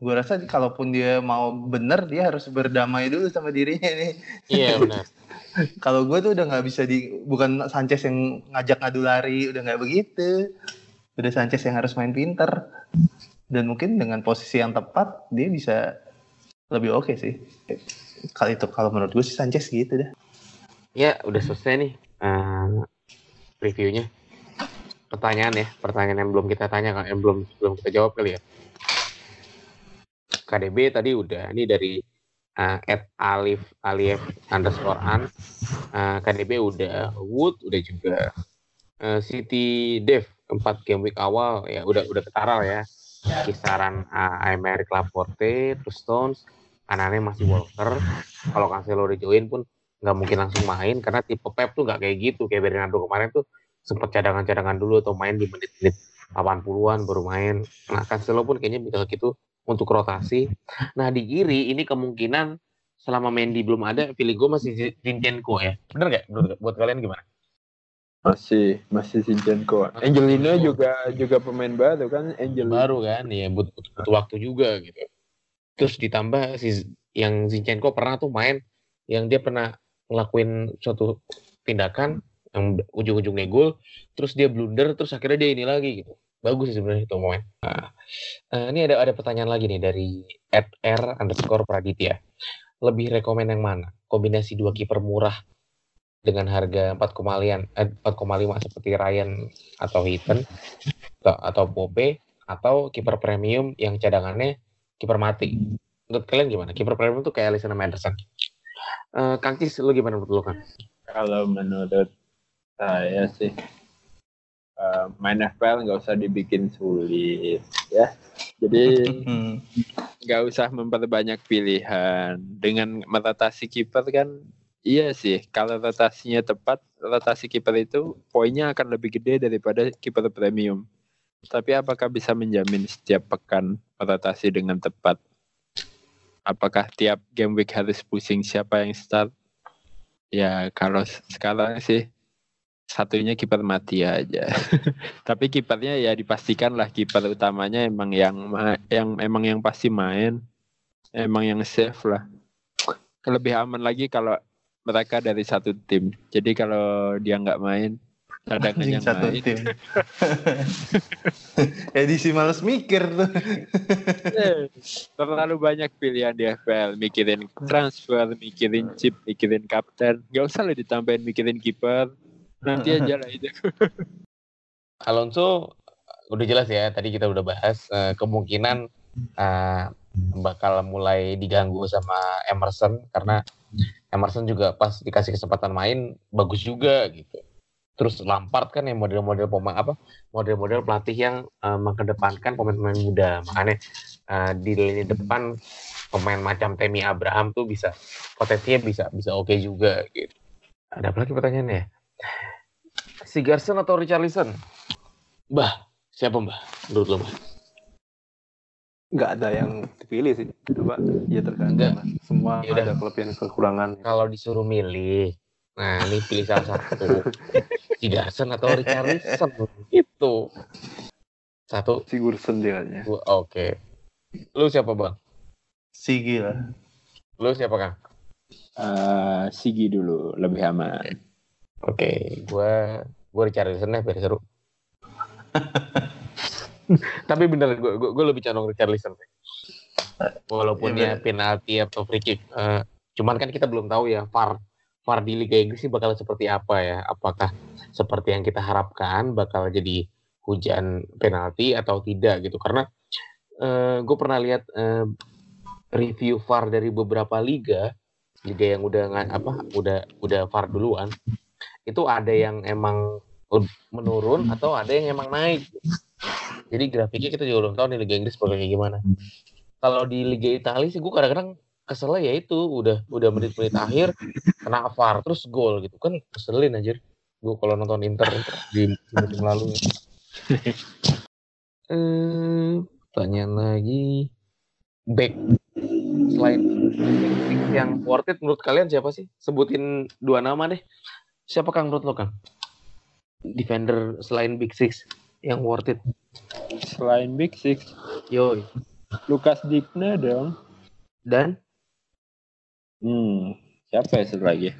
S3: Gue rasa kalaupun dia mau bener dia harus berdamai dulu sama dirinya nih.
S1: Iya benar
S3: kalau gue tuh udah nggak bisa di bukan Sanchez yang ngajak ngadu lari udah nggak begitu. Udah Sanchez yang harus main pinter. Dan mungkin dengan posisi yang tepat dia bisa lebih oke okay sih. Kali itu kalau menurut gue sih Sanchez gitu dah.
S1: Ya udah selesai nih uh, reviewnya. Pertanyaan ya pertanyaan yang belum kita tanya kan yang belum belum kita jawab kali ya. KDB tadi udah ini dari uh, at alif alif underscore an. Uh, KDB udah Wood udah juga. Uh, City Dev empat game week awal. Ya udah udah ketara ya. Kisaran uh, Aymeric Laporte terus Stones. Kanannya masih Walker. Kalau Cancelo udah join pun nggak mungkin langsung main karena tipe Pep tuh nggak kayak gitu. Kayak Bernardo kemarin tuh sempat cadangan-cadangan dulu atau main di menit-menit 80-an baru main. Nah, Cancelo pun kayaknya bisa gitu untuk rotasi. Nah di kiri ini kemungkinan selama Mendy belum ada, pilih gue masih Zinchenko ya. Bener gak? Menurut buat kalian gimana?
S4: Masih, masih Zinchenko. Angelino juga juga pemain baru kan, Angelino.
S1: Baru kan, ya butuh, butuh waktu juga gitu. Terus ditambah si yang Zinchenko pernah tuh main, yang dia pernah ngelakuin suatu tindakan yang ujung-ujungnya gol, terus dia blunder, terus akhirnya dia ini lagi gitu bagus sih sebenarnya itu momen. Nah, uh, ini ada ada pertanyaan lagi nih dari r underscore Praditya. Lebih rekomend yang mana? Kombinasi dua kiper murah dengan harga 4,5 eh, 4,5 seperti Ryan atau Heaton atau, atau Pope atau kiper premium yang cadangannya kiper mati. Menurut kalian gimana? Kiper premium tuh kayak Alisson Anderson. Uh, Kang Cis, lu gimana menurut lu kan?
S4: Kalau menurut saya sih uh, main FPL nggak usah dibikin sulit ya. Jadi <laughs> nggak usah memperbanyak pilihan. Dengan merotasi kiper kan iya sih. Kalau rotasinya tepat rotasi kiper itu poinnya akan lebih gede daripada kiper premium. Tapi apakah bisa menjamin setiap pekan rotasi dengan tepat? Apakah tiap game week harus pusing siapa yang start? Ya kalau sekarang sih satunya kiper mati aja. <laughs> Tapi kipernya ya dipastikan lah kiper utamanya emang yang yang emang yang pasti main, emang yang safe lah. Lebih aman lagi kalau mereka dari satu tim. Jadi kalau dia nggak main, cadangan yang satu main. tim. <laughs>
S3: Edisi males mikir tuh.
S4: Eh, terlalu banyak pilihan di FPL, mikirin transfer, mikirin chip, mikirin kapten. Gak usah lah ditambahin mikirin kiper nanti aja lah itu <laughs>
S1: Alonso udah jelas ya tadi kita udah bahas uh, kemungkinan uh, bakal mulai diganggu sama Emerson karena Emerson juga pas dikasih kesempatan main bagus juga gitu. Terus Lampard kan yang model-model pemain apa model-model pelatih yang uh, mengedepankan pemain-pemain muda. Makanya uh, di lini depan pemain macam Temi Abraham tuh bisa potensinya bisa bisa oke okay juga gitu. Ada apa lagi pertanyaannya? Si Garson atau Richarlison? Bah, siapa mbah? Menurut lo mbah?
S2: Nggak ada yang dipilih sih. Coba ya tergantung. Semua
S1: Yaudah.
S2: ada kelebihan kekurangan.
S1: Kalau disuruh milih, nah ini pilih salah satu. Sidasen atau Richarlison itu. Satu,
S2: Sigurdsson dia katanya.
S1: dua, oke. Lu siapa bang?
S3: Sigi lah.
S1: Lu siapa kang?
S4: Eh, Sigi dulu lebih aman.
S1: Oke, gua gua Richarlison deh biar seru. <laughs> Tapi bener, gua, gua lebih condong Richarlison. Walaupun
S3: Iya,
S1: ya penalti atau free kick. Eh, cuman kan kita belum tahu ya VAR VAR di Liga Inggris sih bakal seperti apa ya? Apakah seperti yang kita harapkan bakal jadi hujan penalti atau tidak gitu? Karena eh gue pernah lihat eh, review VAR dari beberapa liga, liga yang udah nggak apa, udah udah VAR duluan, itu ada yang emang menurun atau ada yang emang naik. Jadi grafiknya kita juga belum tahu nih Liga Inggris bakal kayak gimana. Kalau di Liga Italia sih gue kadang-kadang keselnya ya itu udah udah menit-menit akhir kena VAR terus gol gitu kan keselin anjir. Gue kalau nonton Inter di musim lalu. <laughs> Eh, pertanyaan lagi back selain yang worth it menurut kalian siapa sih? Sebutin dua nama deh. Siapa Kang menurut lo Kang? Defender selain Big Six yang worth it.
S4: Selain Big Six,
S1: Yoi.
S4: Lukas Digne dong.
S1: Dan
S4: Hmm, siapa ya satu lagi?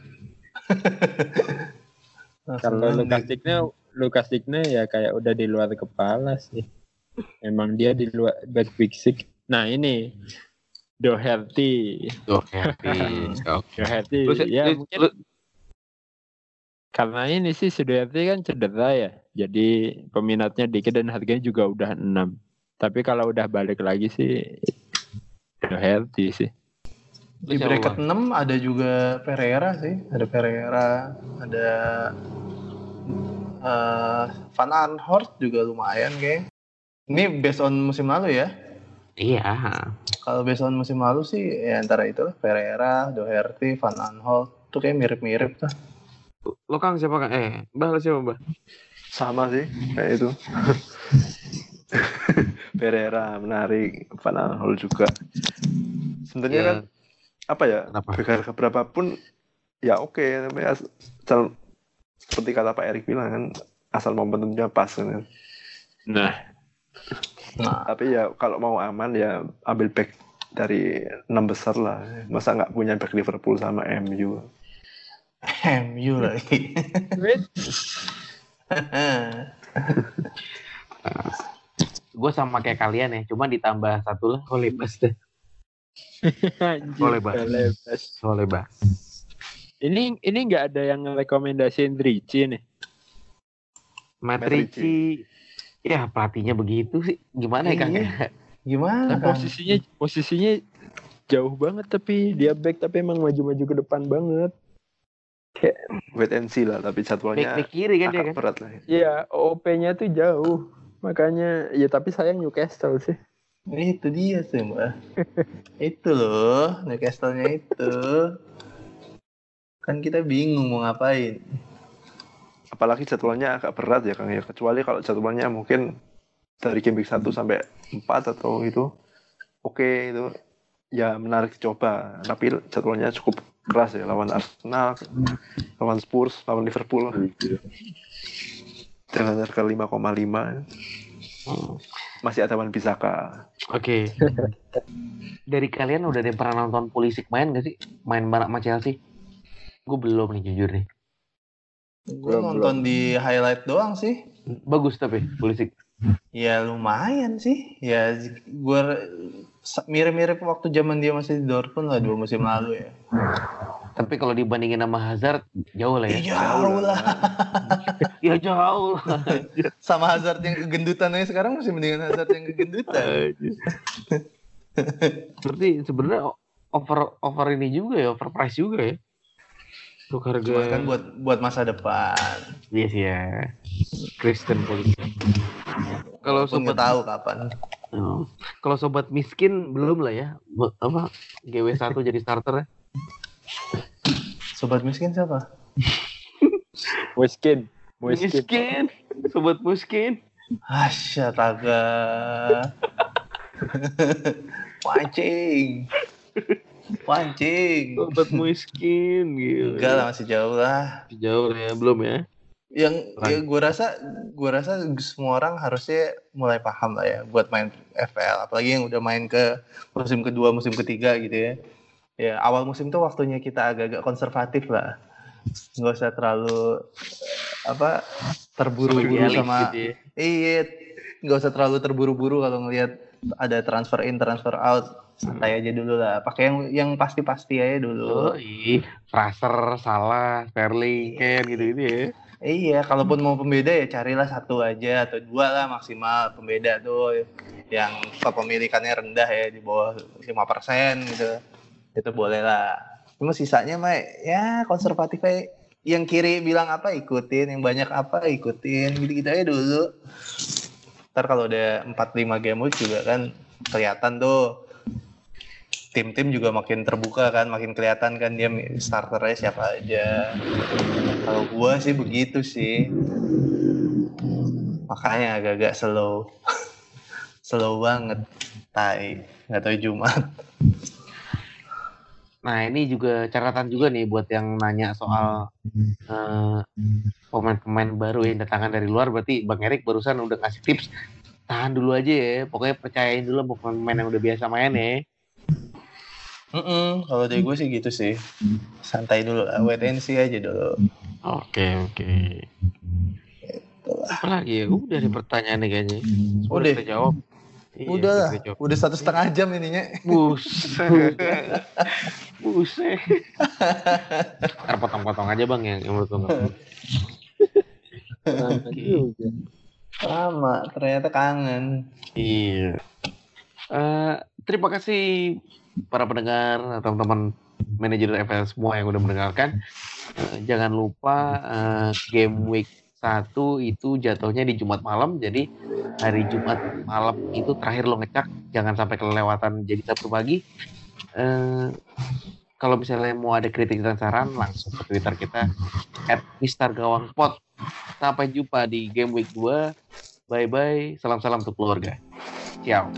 S4: <laughs> Kalau Lukas Digne, Lukas Digne ya kayak udah di luar kepala sih. Emang dia di luar back Big Six. Nah ini Doherty. Doherty <laughs>
S1: Lu,
S4: ya
S1: lu-
S4: mungkin
S1: lu-
S4: karena ini sih si Doherty kan cedera ya. Jadi peminatnya dikit dan harganya juga udah 6. Tapi kalau udah balik lagi sih Doherty sih.
S3: Di bracket
S1: Bang?
S3: 6 ada juga Pereira sih. Ada Pereira, ada eh Van Aanholt juga lumayan kayak. Ini based on musim lalu ya.
S1: Iya.
S3: Kalau based on musim lalu sih ya antara itu lah Pereira, Doherty, Van Aanholt. Itu kayak mirip-mirip lah.
S1: Lo Kang siapa Kang? Eh, Mbah lo siapa Mbah?
S2: Sama sih kayak itu. <laughs> Pereira menarik, Van Aanholt juga. Sebenarnya
S1: Iya.
S2: kan apa ya?
S1: Kenapa?
S2: Keberapa pun ya oke, tapi asal seperti kata Pak Erik bilang kan asal momentumnya pas kan.
S4: Nah,
S3: Nah,
S2: Tapi ya kalau mau aman ya ambil back dari enam besar lah. Masa nggak punya back Liverpool sama MU?
S3: MU lagi.
S1: Gue sama kayak kalian ya, cuma ditambah satu lah Holebas deh. Bang.
S4: Holebas.
S1: Holebas.
S4: Ini ini nggak ada yang rekomendasiin Ricci nih.
S1: Ritchie. Ya pelatihnya begitu sih. Gimana ya Kang?
S3: Iya.
S1: ya?
S3: Gimana
S4: Nah, posisinya posisinya jauh banget tapi dia back tapi emang maju-maju ke depan banget.
S2: Wait and see lah, tapi jadwalnya
S1: back kiri kan dia
S2: agak
S1: kan?
S2: berat lah.
S4: Ya, OP-nya tuh jauh. Makanya ya tapi sayang Newcastle sih.
S3: Itu dia sih <laughs> mbak. itu loh, Newcastle-nya itu. Kan kita bingung mau ngapain.
S2: Apalagi jadwalnya agak berat ya Kang ya. Kecuali kalau jadwalnya mungkin dari game week 1 sampai 4 atau itu oke itu ya menarik dicoba. Tapi jadwalnya cukup keras ya lawan Arsenal, lawan Spurs, lawan Liverpool. Dengan harga 5,5
S1: Hmm.
S2: masih ada Wan Bisaka.
S1: Oke. <laughs> Dari kalian udah ada yang pernah nonton Pulisic main gak sih? Main bareng sama Chelsea? Gue belum nih jujur nih.
S3: Gue
S4: Belum,
S3: nonton di highlight doang sih.
S1: Bagus tapi Pulisic.
S3: Ya lumayan sih. Ya gue mirip-mirip waktu zaman dia masih di Dortmund lah dua musim lalu ya.
S1: Tapi kalau dibandingin sama Hazard, jauh lah ya. <laughs>
S3: Ya, jauh lah.
S1: Ya jauh <laughs> lah.
S3: Sama Hazard yang kegendutan aja sekarang masih mendingan Hazard yang kegendutan.
S1: Berarti sebenarnya over over ini juga ya, over price juga ya. Untuk harga
S3: Cuma kan buat buat masa depan.
S1: Iya sih ya. Kristen Pulisic. Kalau sobat
S3: tahu kapan.
S1: Oh. Kalau sobat miskin belum lah ya. Apa GW1 <laughs> jadi starter ya.
S3: Sobat miskin siapa? <laughs>
S4: Moiskin. Moiskin.
S1: Miskin. Sobat miskin.
S3: Asyataga. Pancing. <laughs> Pancing.
S1: Sobat miskin gitu.
S3: Enggak lah masih jauh lah.
S1: Jauh ya, belum ya.
S3: Yang ya gue rasa gue rasa semua orang harusnya mulai paham lah ya buat main FPL apalagi yang udah main ke musim kedua musim ketiga gitu ya. Ya awal musim tuh waktunya kita agak-agak konservatif lah. Nggak usah terlalu apa terburu-buru sama
S1: gitu ya.
S3: Iya, nggak usah terlalu terburu-buru kalau ngelihat ada transfer in, transfer out. Santai aja dulu lah. Pakai yang yang pasti-pasti aja dulu.
S1: Iya. Fraser, Salah, Sterling, Ken gitu-gitu ya.
S3: Iya, kalaupun mau pembeda ya carilah satu aja atau dua lah maksimal pembeda tuh yang kepemilikannya rendah ya di bawah 5% gitu. Itu boleh lah. Cuma sisanya mah ya konservatif aja. Yang kiri bilang apa ikutin, yang banyak apa ikutin, gitu-gitu aja dulu. Ntar kalau udah 4-5 game week juga kan kelihatan tuh tim-tim juga makin terbuka kan, makin kelihatan kan dia starternya siapa aja. Kalau gua sih begitu sih. Makanya agak-agak slow. <laughs> slow banget. Tai. Nggak tahu Jumat.
S1: Nah, ini juga catatan juga nih buat yang nanya soal eh, pemain-pemain baru yang datangkan dari luar. Berarti Bang Erik barusan udah ngasih tips. Tahan dulu aja ya. Pokoknya percayain dulu sama pemain yang udah biasa main ya.
S3: Mm-mm, kalau dari gue sih gitu sih. Santai dulu lah. Wait and see aja dulu.
S1: Oke, oke. Apa lagi ya? Udah nih pertanyaannya kayaknya. Semua
S3: Udah.
S1: jawab. Iya,
S3: Udah lah.
S1: jawab.
S3: Udah satu setengah jam ininya.
S1: Buset. <laughs> Buset. Ntar potong-potong aja bang yang, yang menurut perlu.
S3: Lama. Ternyata kangen.
S1: Iya. Eh, terima kasih para pendengar, teman-teman manajer FL semua yang udah mendengarkan. Eh, jangan lupa eh, game week 1 itu jatuhnya di Jumat malam. Jadi hari Jumat malam itu terakhir lo ngecek, jangan sampai kelewatan jadi Sabtu pagi. Eh, kalau misalnya mau ada kritik dan saran langsung ke Twitter kita @mistargawangpot. Sampai jumpa di game week 2. Bye bye. Salam-salam untuk keluarga. Ciao.